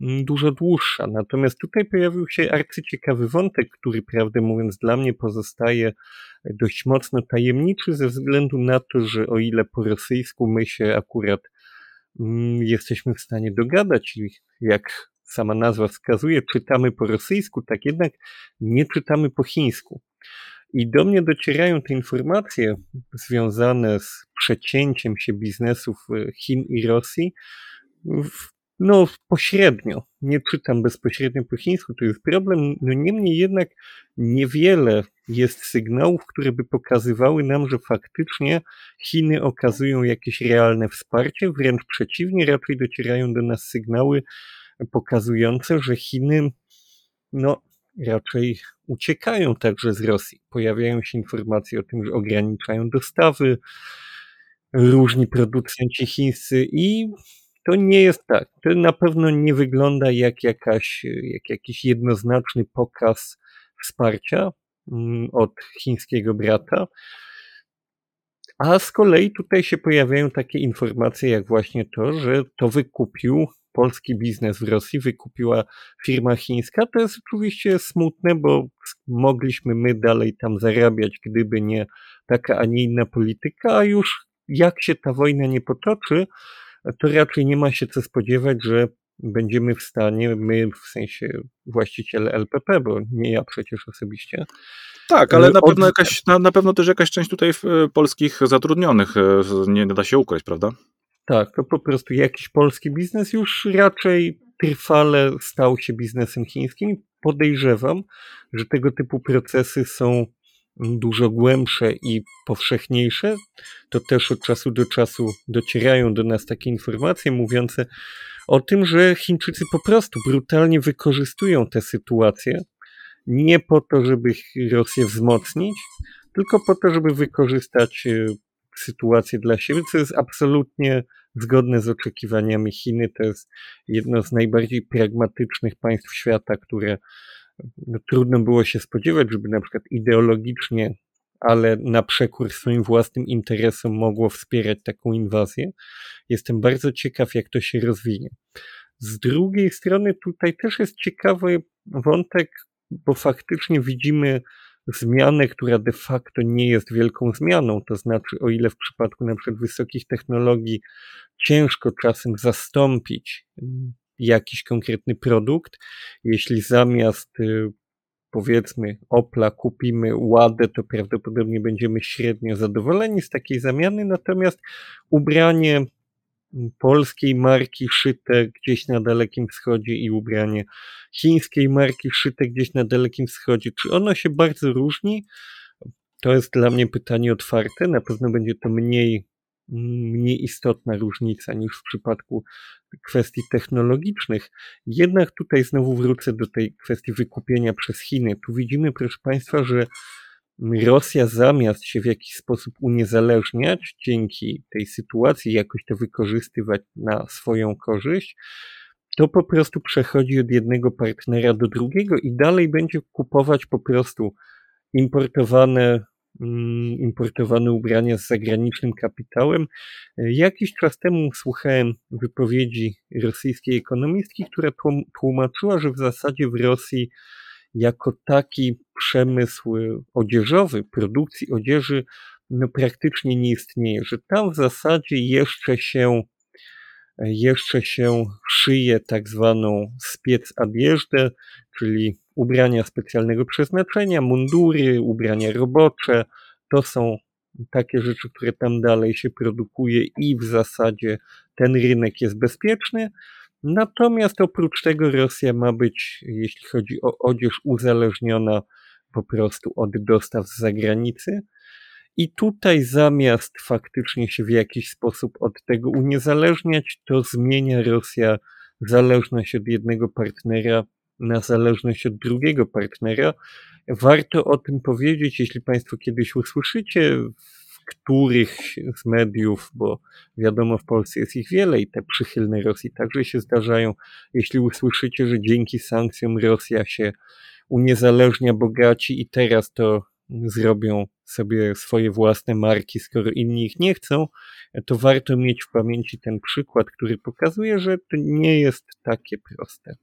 dużo dłuższa. Natomiast tutaj pojawił się arcyciekawy wątek, który prawdę mówiąc dla mnie pozostaje dość mocno tajemniczy ze względu na to, że o ile po rosyjsku my się akurat mm, jesteśmy w stanie dogadać jak sama nazwa wskazuje, czytamy po rosyjsku, tak jednak nie czytamy po chińsku. I do mnie docierają te informacje związane z przecięciem się biznesów e, Chin i Rosji w no, pośrednio. Nie czytam bezpośrednio po chińsku, to jest problem. No niemniej jednak niewiele jest sygnałów, które by pokazywały nam, że faktycznie Chiny okazują jakieś realne wsparcie. Wręcz przeciwnie, raczej docierają do nas sygnały pokazujące, że Chiny, no, raczej uciekają także z Rosji. Pojawiają się informacje o tym, że ograniczają dostawy różni producenci chińscy i to nie jest tak. To na pewno nie wygląda jak, jakaś, jak jakiś jednoznaczny pokaz wsparcia mm, od chińskiego brata. A z kolei tutaj się pojawiają takie informacje, jak właśnie to, że to wykupił polski biznes w Rosji, wykupiła firma chińska. To jest oczywiście smutne, bo mogliśmy my dalej tam zarabiać, gdyby nie taka, a nie inna polityka, a już jak się ta wojna nie potoczy, to raczej nie ma się co spodziewać, że będziemy w stanie, my w sensie właściciele LPP, bo nie ja przecież osobiście.
Tak, ale na pewno, jakaś, na, na pewno też jakaś część tutaj e, polskich zatrudnionych e, nie da się ukryć, prawda?
Tak, to po prostu jakiś polski biznes już raczej trwale stał się biznesem chińskim. Podejrzewam, że tego typu procesy są dużo głębsze i powszechniejsze, to też od czasu do czasu docierają do nas takie informacje mówiące o tym, że Chińczycy po prostu brutalnie wykorzystują tę sytuację, nie po to, żeby Rosję wzmocnić, tylko po to, żeby wykorzystać e, sytuację dla siebie, co jest absolutnie zgodne z oczekiwaniami Chiny. To jest jedno z najbardziej pragmatycznych państw świata, które trudno było się spodziewać, żeby na przykład ideologicznie, ale na przekór swoim własnym interesom mogło wspierać taką inwazję. Jestem bardzo ciekaw, jak to się rozwinie. Z drugiej strony, tutaj też jest ciekawy wątek, bo faktycznie widzimy zmianę, która de facto nie jest wielką zmianą. To znaczy, o ile w przypadku na przykład wysokich technologii ciężko czasem zastąpić mm, jakiś konkretny produkt, jeśli zamiast y, powiedzmy Opla kupimy Ładę, to prawdopodobnie będziemy średnio zadowoleni z takiej zamiany, natomiast ubranie polskiej marki szyte gdzieś na Dalekim Wschodzie i ubranie chińskiej marki szyte gdzieś na Dalekim Wschodzie. Czy ono się bardzo różni? To jest dla mnie pytanie otwarte. Na pewno będzie to mniej, mniej istotna różnica niż w przypadku kwestii technologicznych. Jednak tutaj znowu wrócę do tej kwestii wykupienia przez Chiny. Tu widzimy, proszę Państwa, że Rosja zamiast się w jakiś sposób uniezależniać dzięki tej sytuacji, jakoś to wykorzystywać na swoją korzyść, to po prostu przechodzi od jednego partnera do drugiego i dalej będzie kupować po prostu importowane, importowane ubrania z zagranicznym kapitałem. Jakiś czas temu słuchałem wypowiedzi rosyjskiej ekonomistki, która tłumaczyła, że w zasadzie w Rosji jako taki przemysł odzieżowy, produkcji odzieży, no praktycznie nie istnieje, że tam w zasadzie jeszcze się, jeszcze się szyje tak zwaną spiec adjeżdę, czyli ubrania specjalnego przeznaczenia, mundury, ubrania robocze, to są takie rzeczy, które tam dalej się produkuje i w zasadzie ten rynek jest bezpieczny, Natomiast oprócz tego Rosja ma być, jeśli chodzi o odzież, uzależniona po prostu od dostaw z zagranicy. I tutaj zamiast faktycznie się w jakiś sposób od tego uniezależniać, to zmienia Rosja zależność od jednego partnera na zależność od drugiego partnera. Warto o tym powiedzieć, jeśli Państwo kiedyś usłyszycie których z mediów, bo wiadomo, w Polsce jest ich wiele i te przychylne Rosji także się zdarzają. Jeśli usłyszycie, że dzięki sankcjom Rosja się uniezależnia, bogaci i teraz to zrobią sobie swoje własne marki, skoro inni ich nie chcą, to warto mieć w pamięci ten przykład, który pokazuje, że to nie jest takie proste.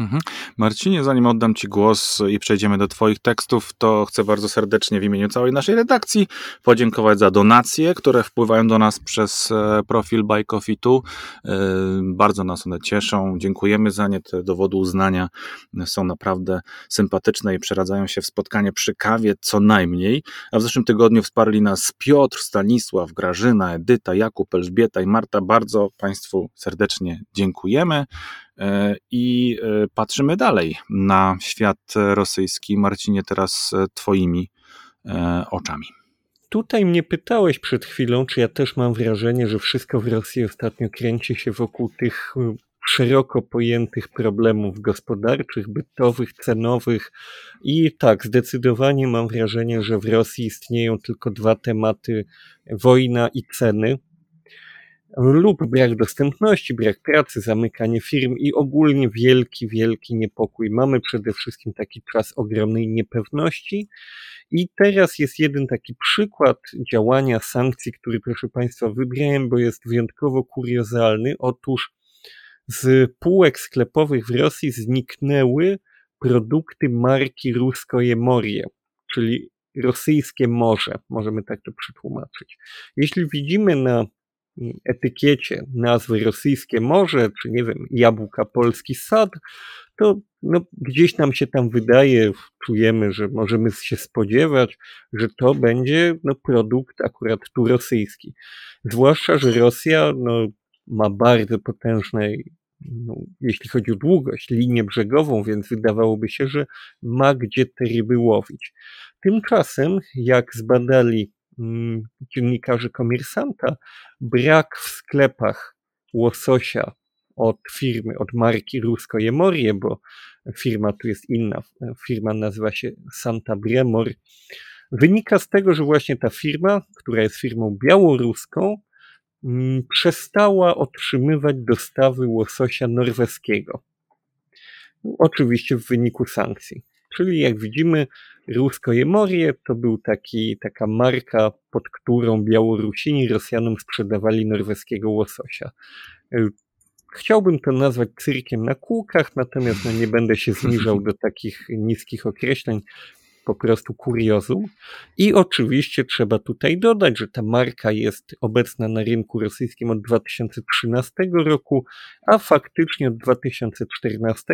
Mhm. Marcinie, zanim oddam Ci głos i przejdziemy do Twoich tekstów, to chcę bardzo serdecznie w imieniu całej naszej redakcji podziękować za donacje, które wpływają do nas przez e, profil Buy Coffee. E, bardzo nas one cieszą. Dziękujemy za nie. Te dowody uznania są naprawdę sympatyczne i przeradzają się w spotkanie przy kawie co najmniej. A w zeszłym tygodniu wsparli nas Piotr, Stanisław, Grażyna, Edyta, Jakub, Elżbieta i Marta. Bardzo Państwu serdecznie dziękujemy. E, i e, patrzymy dalej na świat rosyjski. Marcinie, teraz e, Twoimi oczami.
Tutaj mnie pytałeś przed chwilą, czy ja też mam wrażenie, że wszystko w Rosji ostatnio kręci się wokół tych szeroko pojętych problemów gospodarczych, bytowych, cenowych. I tak, zdecydowanie mam wrażenie, że w Rosji istnieją tylko dwa tematy: wojna i ceny lub brak dostępności, brak pracy, zamykanie firm i ogólnie wielki, wielki niepokój. Mamy przede wszystkim taki czas ogromnej niepewności. I teraz jest jeden taki przykład działania sankcji, który, proszę Państwa, wybrałem, bo jest wyjątkowo kuriozalny. Otóż z półek sklepowych w Rosji zniknęły produkty marki Ruskoje Morie, czyli rosyjskie morze, możemy tak to przetłumaczyć. Jeśli widzimy na etykiecie nazwy rosyjskie morze, czy nie wiem, jabłka polski sad, to no, gdzieś nam się tam wydaje, czujemy, że możemy się spodziewać, że to będzie no, produkt akurat tu rosyjski. Zwłaszcza, że Rosja no, ma bardzo potężne, no, jeśli chodzi o długość, linię brzegową, więc wydawałoby się, że ma gdzie te ryby łowić. tymczasem, jak zbadali mm, dziennikarze Komersanta, brak w sklepach łososia od firmy, od marki Rusko Jemorie, bo firma tu jest inna, firma nazywa się Santa Bremor, wynika z tego, że właśnie ta firma, która jest firmą białoruską, mm, przestała otrzymywać dostawy łososia norweskiego. Oczywiście w wyniku sankcji. Czyli jak widzimy, Rusko Jemorie to był taki, taka marka, pod którą Białorusini Rosjanom sprzedawali norweskiego łososia. Chciałbym to nazwać cyrkiem na kółkach, natomiast no nie będę się zniżał do takich niskich określeń, po prostu kuriozum. I oczywiście trzeba tutaj dodać, że ta marka jest obecna na rynku rosyjskim od 2013 roku, a faktycznie od 2014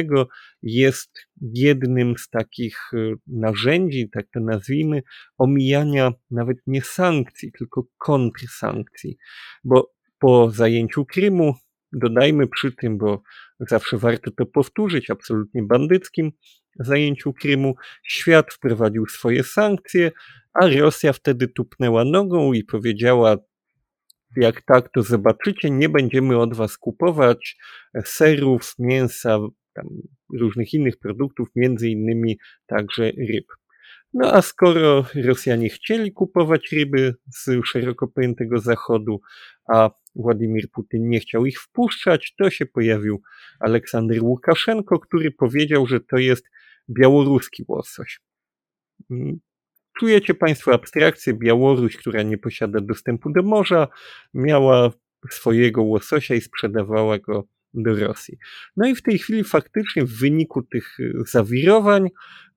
jest jednym z takich y, narzędzi, tak to nazwijmy, omijania nawet nie sankcji, tylko kontrsankcji. Bo po zajęciu Krymu Dodajmy przy tym, bo zawsze warto to powtórzyć, absolutnie bandyckim zajęciu Krymu, świat wprowadził swoje sankcje, a Rosja wtedy tupnęła nogą i powiedziała, jak tak, to zobaczycie, nie będziemy od was kupować serów, mięsa, różnych innych produktów, między innymi także ryb. No a skoro Rosjanie chcieli kupować ryby z szeroko pojętego Zachodu, a Władimir Putin nie chciał ich wpuszczać, to się pojawił Aleksander Łukaszenko, który powiedział, że to jest białoruski łosoś. Mm, czujecie Państwo abstrakcję? Białoruś, która nie posiada dostępu do morza, miała swojego łososia i sprzedawała go do Rosji. No i w tej chwili faktycznie w wyniku tych zawirowań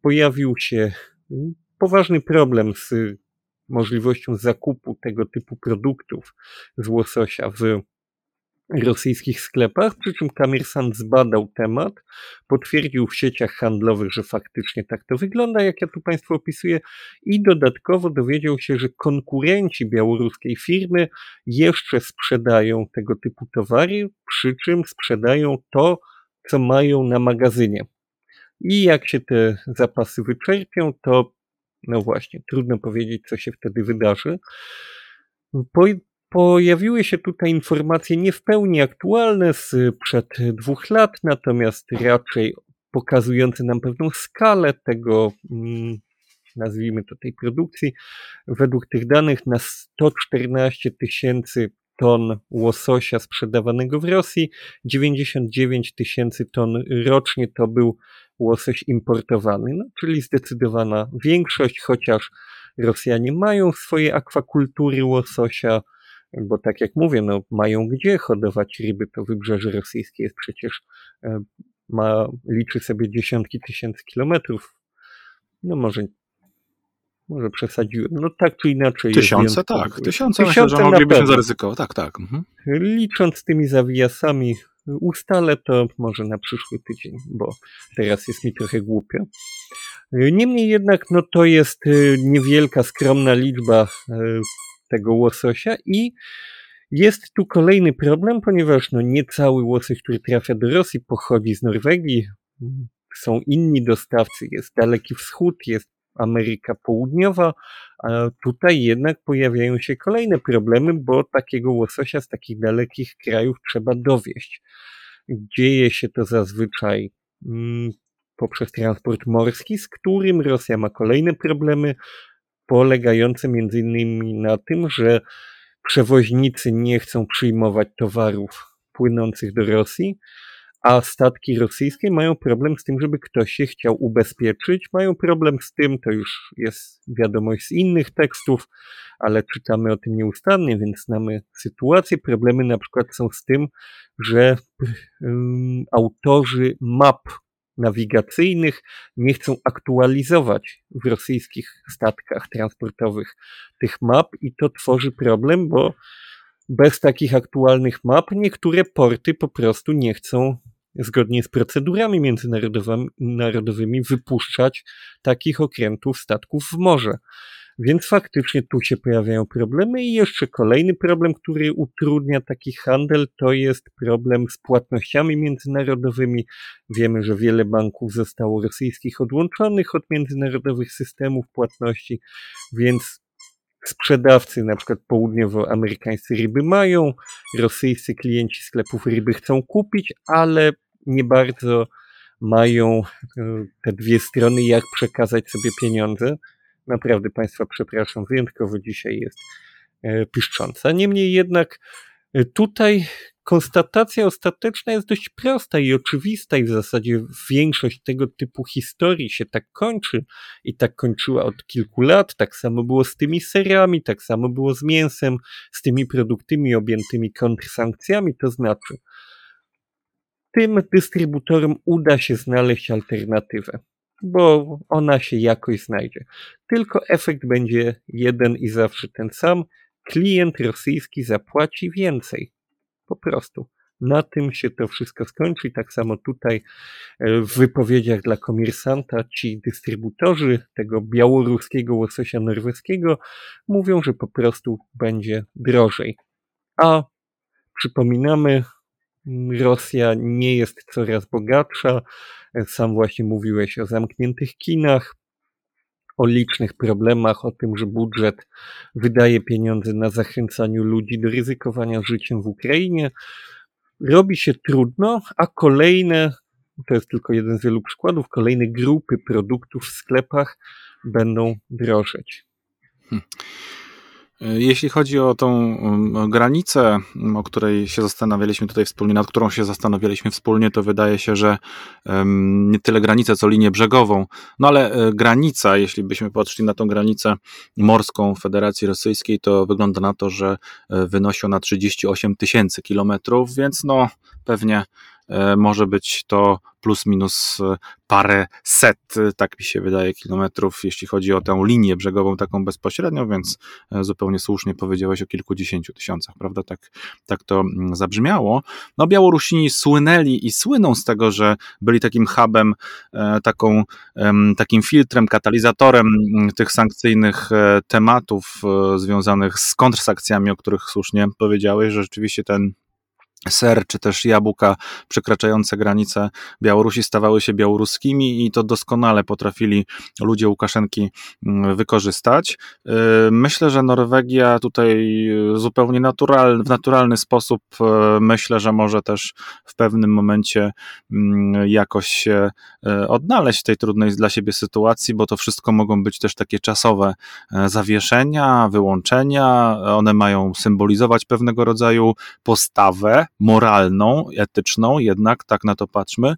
pojawił się poważny problem z możliwością zakupu tego typu produktów z łososia w rosyjskich sklepach, przy czym Kamirsan zbadał temat, potwierdził w sieciach handlowych, że faktycznie tak to wygląda, jak ja tu Państwu opisuję, i dodatkowo dowiedział się, że konkurenci białoruskiej firmy jeszcze sprzedają tego typu towary, przy czym sprzedają to, co mają na magazynie. I jak się te zapasy wyczerpią, to no właśnie, trudno powiedzieć, co się wtedy wydarzy. Po, pojawiły się tutaj informacje nie w pełni aktualne sprzed dwóch lat, natomiast raczej pokazujące nam pewną skalę tego, mm, nazwijmy to tej produkcji. Według tych danych na 114 tysięcy ton łososia sprzedawanego w Rosji, 99 tysięcy ton rocznie to był łosoś importowany, no, czyli zdecydowana większość, chociaż Rosjanie mają swoje akwakultury łososia, bo tak jak mówię, no, mają gdzie hodować ryby, to wybrzeże rosyjskie jest przecież, e, ma, liczy sobie dziesiątki tysięcy kilometrów, no może może przesadziłem. No tak czy inaczej.
Tysiące, tak. Tysiące, tysiące myślę, że moglibyśmy zaryzykować. Tak, tak. Mhm.
Licząc tymi zawijasami ustalę to może na przyszły tydzień, bo teraz jest mi trochę głupio. Niemniej jednak, no to jest y, niewielka, skromna liczba y, tego łososia i jest tu kolejny problem, ponieważ no nie cały łosoś, który trafia do Rosji pochodzi z Norwegii. Są inni dostawcy, jest Daleki Wschód, jest Ameryka Południowa, tutaj jednak pojawiają się kolejne problemy, bo takiego łososia z takich dalekich krajów trzeba dowieść. Dzieje się to zazwyczaj mm, poprzez transport morski, z którym Rosja ma kolejne problemy, polegające innymi na tym, że przewoźnicy nie chcą przyjmować towarów płynących do Rosji, a statki rosyjskie mają problem z tym, żeby ktoś się chciał ubezpieczyć. Mają problem z tym, to już jest wiadomość z innych tekstów, ale czytamy o tym nieustannie, więc znamy sytuację. Problemy na przykład są z tym, że um, autorzy map nawigacyjnych nie chcą aktualizować w rosyjskich statkach transportowych tych map i to tworzy problem, bo bez takich aktualnych map niektóre porty po prostu nie chcą zgodnie z procedurami międzynarodowymi wypuszczać takich okrętów statków w morze. Więc faktycznie tu się pojawiają problemy i jeszcze kolejny problem, który utrudnia taki handel, to jest problem z płatnościami międzynarodowymi. Wiemy, że wiele banków zostało rosyjskich odłączonych od międzynarodowych systemów płatności, więc sprzedawcy, na przykład południowoamerykańscy ryby mają, rosyjscy klienci sklepów ryby chcą kupić, ale nie bardzo mają e, te dwie strony, jak przekazać sobie pieniądze. Naprawdę Państwa przepraszam, wyjątkowo dzisiaj jest e, piszcząca. Niemniej jednak tutaj konstatacja ostateczna jest dość prosta i oczywista i w zasadzie większość tego typu historii się tak kończy i tak kończyła od kilku lat. Tak samo było z tymi serami, tak samo było z mięsem, z tymi produktami objętymi kontrsankcjami, to znaczy tym dystrybutorom uda się znaleźć alternatywę, bo ona się jakoś znajdzie. Tylko efekt będzie jeden i zawsze ten sam. Klient rosyjski zapłaci więcej. Po prostu. Na tym się to wszystko skończy. Tak samo tutaj e, w wypowiedziach dla komersanta ci dystrybutorzy tego białoruskiego łososia norweskiego mówią, że po prostu będzie drożej. A przypominamy, Rosja nie jest coraz bogatsza. Sam właśnie mówiłeś o zamkniętych kinach, o licznych problemach, o tym, że budżet wydaje pieniądze na zachęcaniu ludzi do ryzykowania życiem w Ukrainie. Robi się trudno, a kolejne, to jest tylko jeden z wielu przykładów, kolejne grupy produktów w sklepach będą drożeć. Hmm.
Jeśli chodzi o tą granicę, o której się zastanawialiśmy tutaj wspólnie, nad którą się zastanawialiśmy wspólnie, to wydaje się, że nie tyle granicę, co linię brzegową. No ale e, granica, jeśli byśmy patrzyli na tą granicę morską Federacji Rosyjskiej, to wygląda na to, że e, wynosi ona 38 tysięcy kilometrów, więc no pewnie E, może być to plus minus e, parę set, e, tak mi się wydaje, kilometrów, jeśli chodzi o tę linię brzegową taką bezpośrednią, więc zupełnie słusznie powiedziałeś o kilkudziesięciu tysiącach, prawda? Tak, tak to mm, zabrzmiało. No Białorusini słynęli i słyną z tego, że byli takim hubem, taką, takim filtrem, katalizatorem mm, tych sankcyjnych tematów związanych z kontrsankcjami, o których słusznie powiedziałeś, że rzeczywiście ten ser czy też jabłka przekraczające granice Białorusi stawały się białoruskimi i to doskonale potrafili ludzie Łukaszenki mm, wykorzystać. Y, myślę, że Norwegia tutaj zupełnie naturalny, w naturalny sposób y, myślę, że może też w pewnym momencie mm, jakoś się y, odnaleźć w tej trudnej dla siebie sytuacji, bo to wszystko mogą być też takie czasowe zawieszenia, wyłączenia. One mają symbolizować pewnego rodzaju postawę, moralną, etyczną, jednak tak na to patrzmy.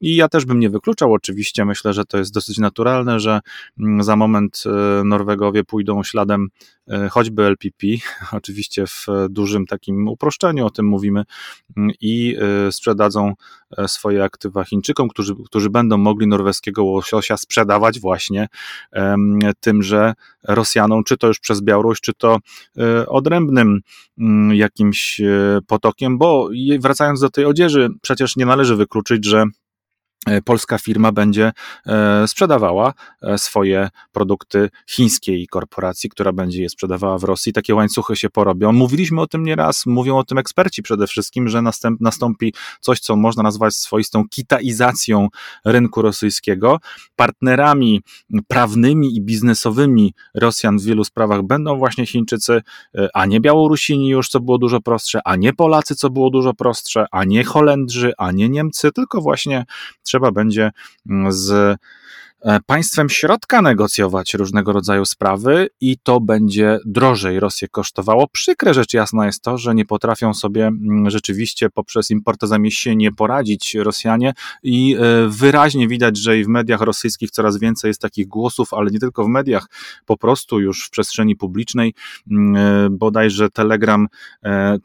I ja też bym nie wykluczał, oczywiście, myślę, że to jest dosyć naturalne, że mm, za moment e, Norwegowie pójdą śladem e, choćby LPP, oczywiście w dużym takim uproszczeniu o tym mówimy, mm, i e, sprzedadzą swoje aktywa Chińczykom, którzy, którzy będą mogli norweskiego łosiosia sprzedawać właśnie tymże Rosjanom, czy to już przez Białoruś, czy to odrębnym mm, jakimś potokiem, bo wracając do tej odzieży, przecież nie należy wykluczyć, że polska firma będzie e, sprzedawała e, swoje produkty chińskiej korporacji, która będzie je sprzedawała w Rosji. Takie łańcuchy się porobią. Mówiliśmy o tym nieraz, mówią o tym eksperci przede wszystkim, że następ, nastąpi coś, co można nazwać swoistą kitaizacją rynku rosyjskiego. Partnerami prawnymi i biznesowymi Rosjan w wielu sprawach będą właśnie Chińczycy, a nie Białorusini już, co było dużo prostsze, a nie Polacy, co było dużo prostsze, a nie Holendrzy, a nie Niemcy, tylko właśnie trzeba będzie mm, z państwem środka negocjować różnego rodzaju sprawy i to będzie drożej Rosję kosztowało. Przykre rzecz jasna jest to, że nie potrafią sobie mm, rzeczywiście poprzez importozamiesienie poradzić Rosjanie i e, wyraźnie widać, że i w mediach rosyjskich coraz więcej jest takich głosów, ale nie tylko w mediach, po prostu już w przestrzeni publicznej, mm, e, bodajże telegram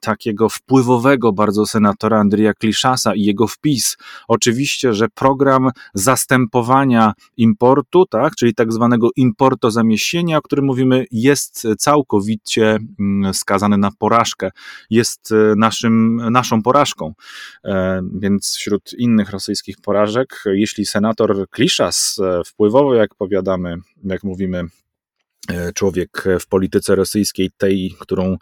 takiego wpływowego bardzo senatora Andrija Kliszasa i jego wpis. Oczywiście, że program zastępowania importu, tak, czyli tak zwanego importozamiesienia, o którym mówimy, jest całkowicie mm, skazany na porażkę. Jest e, naszym, naszą porażką. E, więc wśród innych rosyjskich porażek, jeśli senator Kliszas e, wpływowo, jak powiadamy, jak mówimy, E, człowiek w polityce rosyjskiej, tej, którą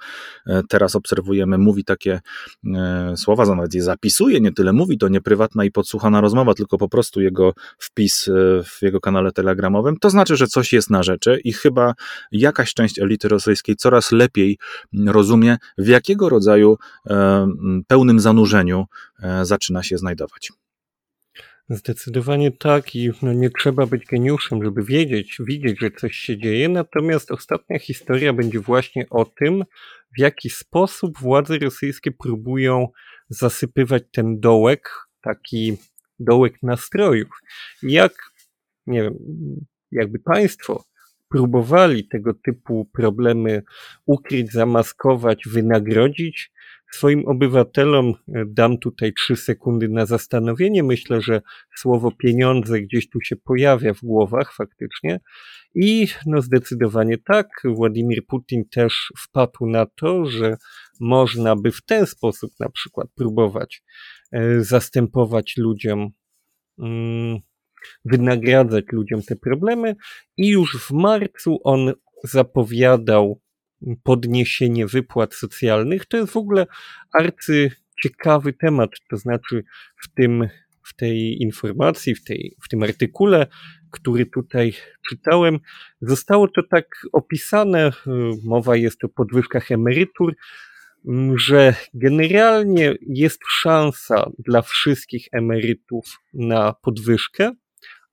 e, teraz obserwujemy, mówi takie e, słowa, on nawet je zapisuje, nie tyle mówi, to nie prywatna i podsłuchana rozmowa, tylko po prostu jego wpis w jego kanale telegramowym, to znaczy, że coś jest na rzeczy i chyba jakaś część elity rosyjskiej coraz lepiej rozumie, w jakiego rodzaju pełnym zanurzeniu zaczyna się znajdować.
Zdecydowanie tak i no nie trzeba być geniuszem, żeby wiedzieć, widzieć, że coś się dzieje. Natomiast ostatnia historia będzie właśnie o tym, w jaki sposób władze rosyjskie próbują zasypywać ten dołek, taki dołek nastrojów. Jak, nie wiem, jakby państwo próbowali tego typu problemy ukryć, zamaskować, wynagrodzić, Swoim obywatelom e, dam tutaj trzy sekundy na zastanowienie. Myślę, że słowo pieniądze gdzieś tu się pojawia w głowach faktycznie. I no zdecydowanie tak, Władimir Putin też wpadł na to, że można by w ten sposób na przykład próbować e, zastępować ludziom, mm, wynagradzać ludziom te problemy. I już w marcu on zapowiadał podniesienie wypłat socjalnych. To jest w ogóle arcy ciekawy temat, to znaczy w tym, w tej informacji, w, tej, w tym artykule, który tutaj czytałem, zostało to tak opisane, mowa jest o podwyżkach emerytur, że generalnie jest szansa dla wszystkich emerytów na podwyżkę,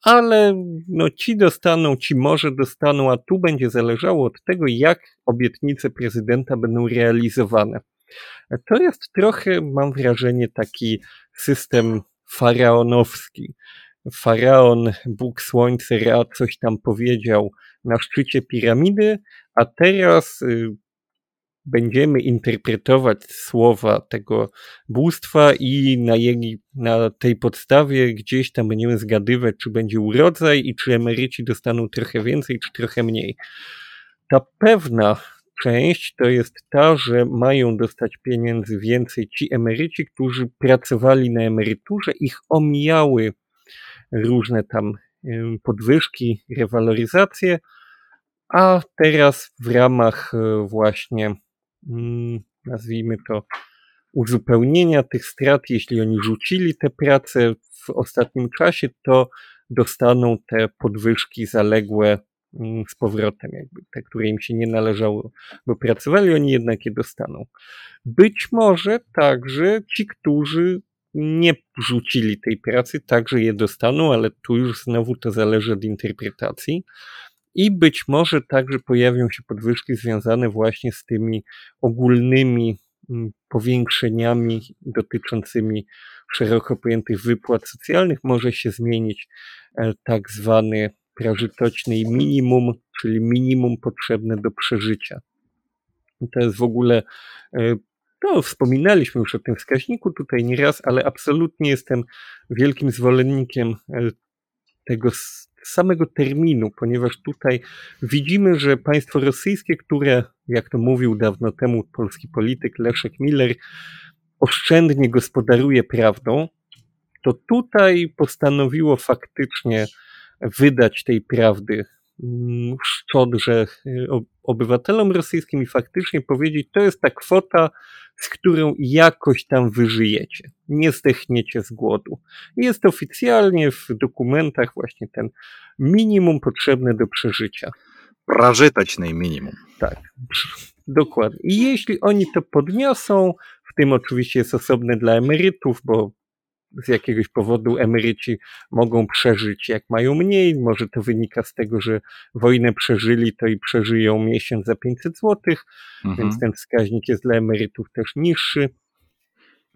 ale no ci dostaną, ci może dostaną, a tu będzie zależało od tego, jak obietnice prezydenta będą realizowane. To jest trochę, mam wrażenie, taki system faraonowski. Faraon, Bóg Słońce, Ra coś tam powiedział na szczycie piramidy, a teraz y, będziemy interpretować słowa tego bóstwa i na, jej, na tej podstawie gdzieś tam będziemy zgadywać, czy będzie urodzaj i czy emeryci dostaną trochę więcej, czy trochę mniej. Ta pewna część to jest ta, że mają dostać pieniędzy więcej ci emeryci, którzy pracowali na emeryturze, ich omijały różne tam podwyżki, rewaloryzacje, a teraz w ramach e, właśnie nazwijmy to, uzupełnienia tych strat, jeśli oni rzucili te prace w ostatnim czasie, to dostaną te podwyżki zaległe mm, z powrotem, jakby te, które im się nie należało, bo pracowali, oni jednak je dostaną. Być może także ci, którzy nie rzucili tej pracy, także je dostaną, ale tu już znowu to zależy od interpretacji i być może także pojawią się podwyżki związane właśnie z tymi ogólnymi mm, powiększeniami dotyczącymi szeroko pojętych wypłat socjalnych. Może się zmienić e, tak zwany prażytoczny minimum, czyli minimum potrzebne do przeżycia. To jest w ogóle, e, no, wspominaliśmy już o tym wskaźniku tutaj nieraz, ale absolutnie jestem wielkim zwolennikiem e, tego samego terminu, ponieważ tutaj widzimy, że państwo rosyjskie, które, jak to mówił dawno temu polski polityk Leszek Miller, oszczędnie gospodaruje prawdą, to tutaj postanowiło faktycznie wydać tej prawdy mm, szczodrze y, obywatelom rosyjskim i faktycznie powiedzieć, to jest ta kwota, z którą jakoś tam wyżyjecie. Nie zdechniecie z głodu. Jest oficjalnie w dokumentach właśnie ten minimum potrzebne do przeżycia.
Prażytecznej minimum.
Tak, dokładnie. I jeśli oni to podniosą, w tym oczywiście jest osobne dla emerytów, bo z jakiegoś powodu emeryci mogą przeżyć jak mają mniej. Może to wynika z tego, że wojnę przeżyli, to i przeżyją miesiąc za 500 zł, mhm. więc ten wskaźnik jest dla emerytów też niższy.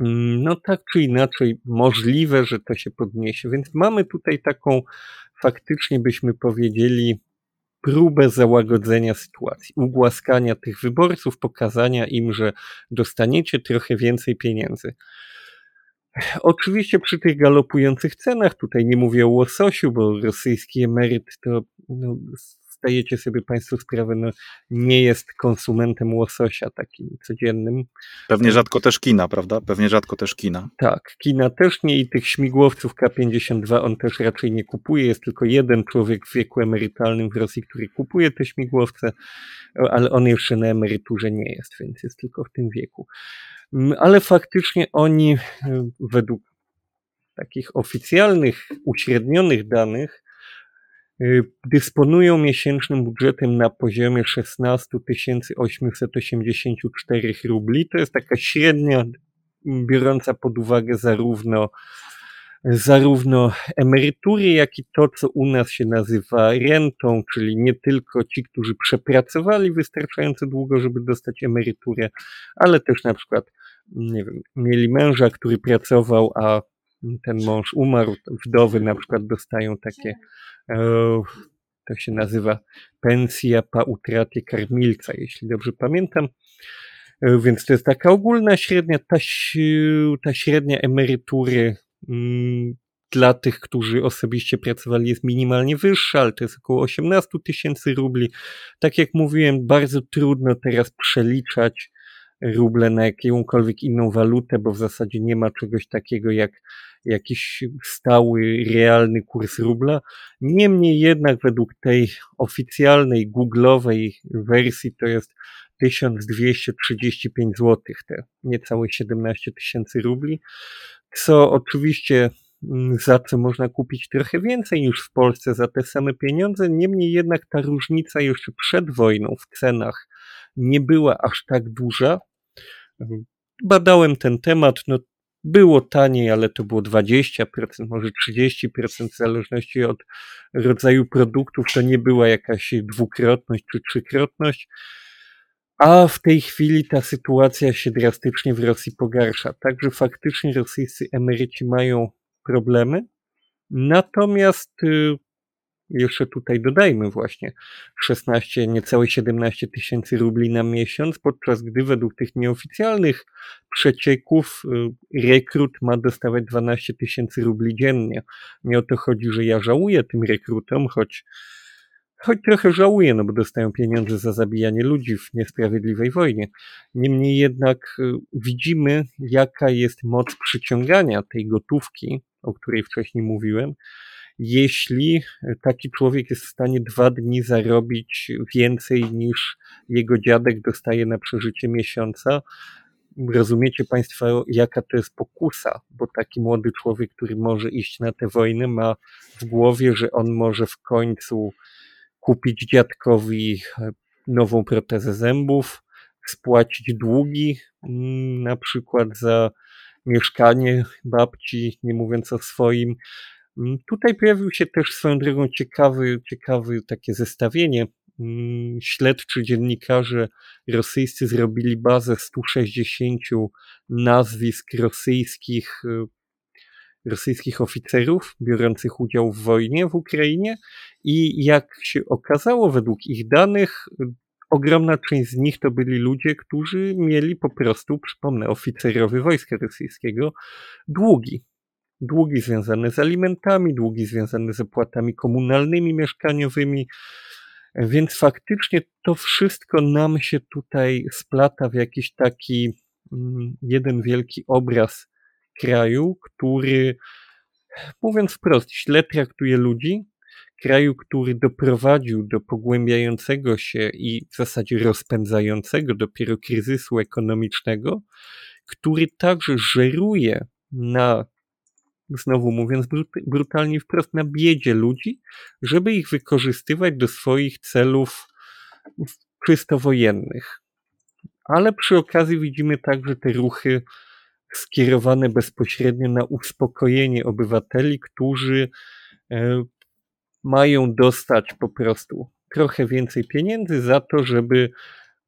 Mm, no tak czy inaczej, możliwe, że to się podniesie. Więc mamy tutaj taką faktycznie byśmy powiedzieli próbę załagodzenia sytuacji, ugłaskania tych wyborców, pokazania im, że dostaniecie trochę więcej pieniędzy. Oczywiście przy tych galopujących cenach, tutaj nie mówię o łososiu, bo rosyjski emeryt to no, zdajecie sobie Państwo sprawę, no, nie jest konsumentem łososia takim codziennym.
Pewnie rzadko też kina, prawda? Pewnie rzadko też kina.
Tak, kina też nie i tych śmigłowców K-52 on też raczej nie kupuje. Jest tylko jeden człowiek w wieku emerytalnym w Rosji, który kupuje te śmigłowce, ale on jeszcze na emeryturze nie jest, więc jest tylko w tym wieku. Mm, ale faktycznie oni e, według takich oficjalnych, uśrednionych danych dysponują miesięcznym budżetem na poziomie 16 884 rubli. To jest taka średnia, biorąca pod uwagę zarówno zarówno emerytury, jak i to, co u nas się nazywa rentą, czyli nie tylko ci, którzy przepracowali wystarczająco długo, żeby dostać emeryturę, ale też na przykład, nie wiem, mieli męża, który pracował, a ten mąż umarł, wdowy na przykład dostają takie, e, to się nazywa pensja po utracie karmilca, jeśli dobrze pamiętam. E, więc to jest taka ogólna średnia, ta, ta średnia emerytury mm, dla tych, którzy osobiście pracowali, jest minimalnie wyższa, ale to jest około 18 tysięcy rubli. Tak jak mówiłem, bardzo trudno teraz przeliczać ruble na jakąkolwiek inną walutę, bo w zasadzie nie ma czegoś takiego jak jakiś stały, realny kurs rubla. Niemniej jednak według tej oficjalnej, googlowej wersji to jest 1235 zł, te niecałe 17 tysięcy rubli, co oczywiście mm, za co można kupić trochę więcej niż w Polsce za te same pieniądze. Niemniej jednak ta różnica jeszcze przed wojną w cenach nie była aż tak duża. Badałem ten temat, no było taniej, ale to było 20%, może 30%, w zależności od rodzaju produktów. To nie była jakaś dwukrotność czy trzykrotność. A w tej chwili ta sytuacja się drastycznie w Rosji pogarsza. Także faktycznie rosyjscy emeryci mają problemy. Natomiast y, jeszcze tutaj dodajmy właśnie 16, niecałe 17 tysięcy rubli na miesiąc, podczas gdy według tych nieoficjalnych przecieków y, rekrut ma dostawać 12 tysięcy rubli dziennie. Nie o to chodzi, że ja żałuję tym rekrutom, choć, choć trochę żałuję, no bo dostają pieniądze za zabijanie ludzi w niesprawiedliwej wojnie. Niemniej jednak y, widzimy, jaka jest moc przyciągania tej gotówki, o której wcześniej mówiłem, jeśli taki człowiek jest w stanie dwa dni zarobić więcej niż jego dziadek dostaje na przeżycie miesiąca. Rozumiecie Państwo, jaka to jest pokusa, bo taki młody człowiek, który może iść na tę wojnę, ma w głowie, że on może w końcu kupić dziadkowi nową protezę zębów, spłacić długi, mm, na przykład za mieszkanie babci, nie mówiąc o swoim, tutaj pojawił się też swoją drogą ciekawy, ciekawy takie zestawienie. Mm, śledczy dziennikarze rosyjscy zrobili bazę 160 nazwisk rosyjskich, y, rosyjskich oficerów biorących udział w wojnie w Ukrainie i jak się okazało według ich danych, ogromna część z nich to byli ludzie, którzy mieli po prostu, przypomnę, oficerowie wojska rosyjskiego długi długi związane z alimentami, długi związane z opłatami komunalnymi, mieszkaniowymi. Więc faktycznie to wszystko nam się tutaj splata w jakiś taki mm, jeden wielki obraz kraju, który, mówiąc wprost, źle traktuje ludzi, kraju, który doprowadził do pogłębiającego się i w zasadzie rozpędzającego dopiero kryzysu ekonomicznego, który także żeruje na znowu mówiąc brutalnie wprost, na biedzie ludzi, żeby ich wykorzystywać do swoich celów czysto wojennych. Ale przy okazji widzimy także te ruchy skierowane bezpośrednio na uspokojenie obywateli, którzy e, mają dostać po prostu trochę więcej pieniędzy za to, żeby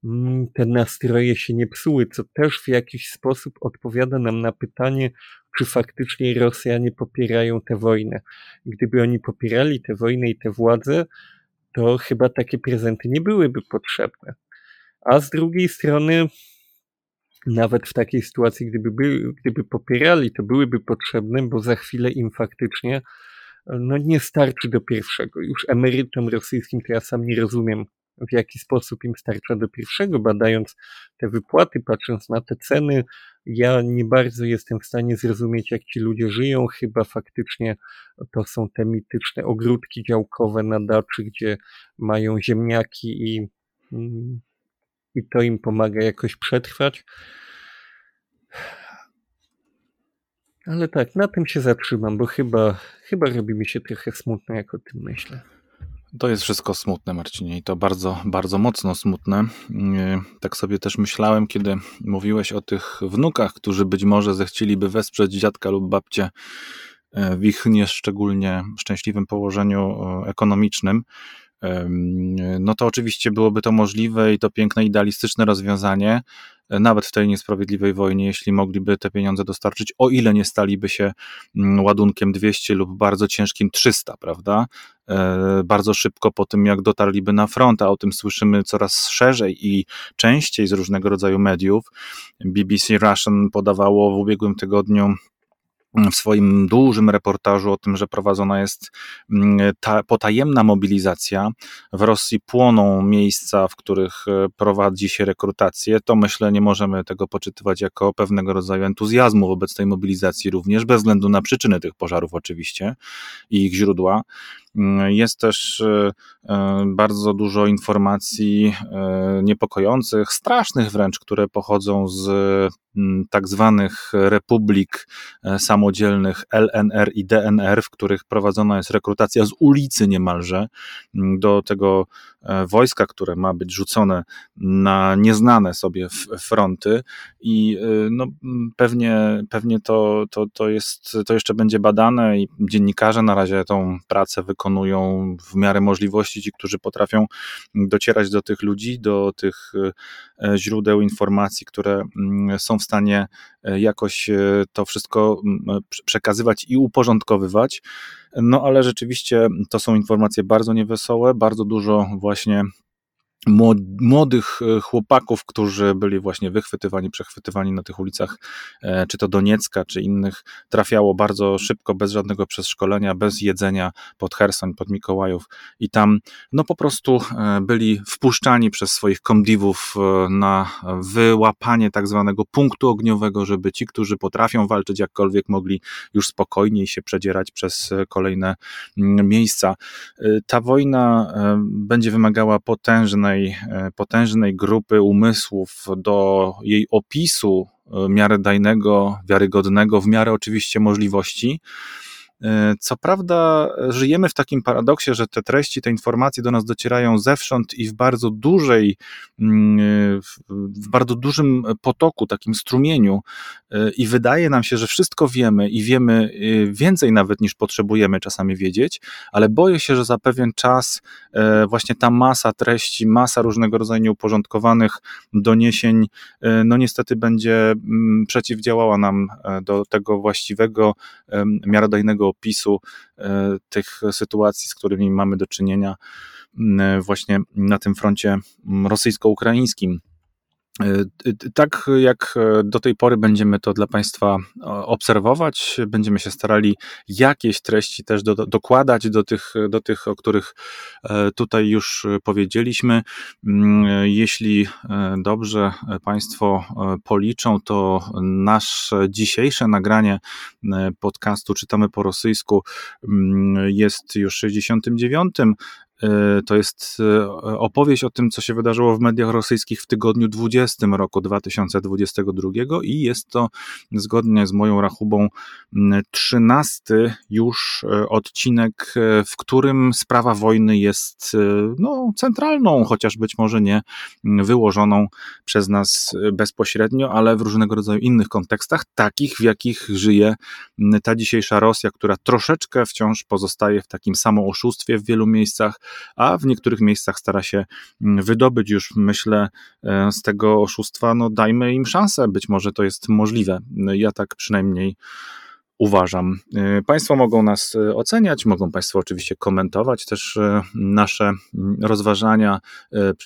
mm, te nastroje się nie psuły, co też w jakiś sposób odpowiada nam na pytanie, czy faktycznie Rosjanie popierają tę wojnę. Gdyby oni popierali tę wojnę i tę władzę, to chyba takie prezenty nie byłyby potrzebne. A z drugiej strony, nawet w takiej sytuacji, gdyby, by, gdyby popierali, to byłyby potrzebne, bo za chwilę im faktycznie no nie starczy do pierwszego. Już emerytom rosyjskim to ja sam nie rozumiem, w jaki sposób im starcza do pierwszego, badając te wypłaty, patrząc na te ceny, ja nie bardzo jestem w stanie zrozumieć, jak ci ludzie żyją. Chyba faktycznie to są te mityczne ogródki działkowe na daczy, gdzie mają ziemniaki i, i to im pomaga jakoś przetrwać. Ale tak, na tym się zatrzymam, bo chyba, chyba robi mi się trochę smutno, jak o tym myślę.
To jest wszystko smutne, Marcinie, i to bardzo, bardzo mocno smutne. Tak sobie też myślałem, kiedy mówiłeś o tych wnukach, którzy być może zechcieliby wesprzeć dziadka lub babcię e, w ich nieszczególnie szczęśliwym położeniu e, ekonomicznym no to oczywiście byłoby to możliwe i to piękne, idealistyczne rozwiązanie, nawet w tej niesprawiedliwej wojnie, jeśli mogliby te pieniądze dostarczyć, o ile nie staliby się mm, ładunkiem 200 lub bardzo ciężkim 300, prawda? E, bardzo szybko po tym, jak dotarliby na front, a o tym słyszymy coraz szerzej i częściej z różnego rodzaju mediów. BBC Russian podawało w ubiegłym tygodniu w swoim dużym reportażu o tym, że prowadzona jest mm, ta potajemna mobilizacja. W Rosji płoną miejsca, w których e, prowadzi się rekrutację. To myślę, nie możemy tego poczytywać jako pewnego rodzaju entuzjazmu wobec tej mobilizacji również, bez względu na przyczyny tych pożarów oczywiście i ich źródła. Mm, jest też e, e, bardzo dużo informacji niepokojących, strasznych wręcz, które pochodzą z mm, tak zwanych republik samodzielnych samodzielnych LNR i DNR, w których prowadzona jest rekrutacja z ulicy niemalże mm, do tego e, wojska, które ma być rzucone na nieznane sobie fronty i e, no, pewnie, pewnie to, to, to, jest, to jeszcze będzie badane i dziennikarze na razie tą pracę wykonują w miarę możliwości, ci, którzy potrafią docierać do tych ludzi, do tych e, źródeł informacji, które mm, są w stanie jakoś to wszystko przekazywać i uporządkowywać. No ale rzeczywiście to są informacje bardzo niewesołe, bardzo dużo właśnie młodych e, chłopaków, którzy byli właśnie wychwytywani, przechwytywani na tych ulicach, e, czy to Doniecka, czy innych, trafiało bardzo szybko, bez żadnego przeszkolenia, bez jedzenia pod Herson, pod Mikołajów i tam no po prostu e, byli wpuszczani przez swoich komdiwów na wyłapanie tak zwanego punktu ogniowego, żeby ci, którzy potrafią walczyć jakkolwiek, mogli już spokojniej się przedzierać przez kolejne miejsca. Ta wojna będzie wymagała potężnej potężnej, e, potężnej grupy umysłów do jej opisu e, miarodajnego, wiarygodnego, w miarę oczywiście możliwości. E, co prawda, żyjemy w takim paradoksie, że te treści, te informacje do nas docierają zewsząd i w bardzo dużej, mm, w bardzo dużym potoku, takim strumieniu, e, i wydaje nam się, że wszystko wiemy i wiemy e, więcej nawet niż potrzebujemy czasami wiedzieć, ale boję się, że za pewien czas właśnie ta masa treści, masa różnego rodzaju nieuporządkowanych doniesień, no niestety będzie mm, przeciwdziałała nam do tego właściwego, miarodajnego opisu e, tych sytuacji, z którymi mamy do czynienia właśnie na tym froncie rosyjsko-ukraińskim. E, tak jak e, do tej pory będziemy to dla Państwa obserwować, będziemy się starali jakieś treści też do, dokładać do tych, do tych, o których e, tutaj już powiedzieliśmy. Mm, jeśli dobrze Państwo policzą, to nasze dzisiejsze nagranie podcastu Czytamy po rosyjsku mm, jest już 69 E, to jest e, opowieść o tym, co się wydarzyło w mediach rosyjskich w tygodniu 20 roku 2022 i jest to zgodnie z moją rachubą 13 już e, odcinek, w którym sprawa wojny jest no, centralną, chociaż być może nie wyłożoną przez nas bezpośrednio, ale w różnego rodzaju innych kontekstach, takich w jakich żyje ta dzisiejsza Rosja, która troszeczkę wciąż pozostaje w takim samooszustwie w wielu miejscach, a w niektórych miejscach stara się mm, wydobyć już, myślę, e, z tego oszustwa. No dajmy im szansę, być może to jest możliwe. Ja tak przynajmniej uważam. E, państwo mogą nas e, oceniać, mogą Państwo oczywiście komentować też nasze mm, rozważania,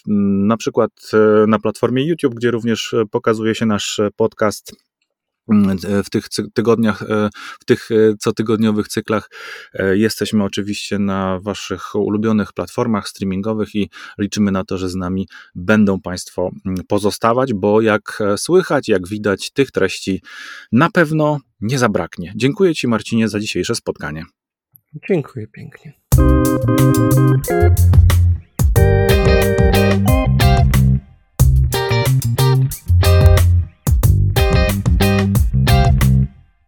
na przykład na platformie YouTube, gdzie również pokazuje się nasz podcast w tych tygodniach, e, w tych e, cotygodniowych cyklach jesteśmy oczywiście na Waszych ulubionych platformach streamingowych i liczymy na to, że z nami będą Państwo mm, pozostawać, bo jak słychać, jak widać, tych treści na pewno nie zabraknie. Dziękuję Ci, Marcinie, za dzisiejsze spotkanie.
Dziękuję pięknie.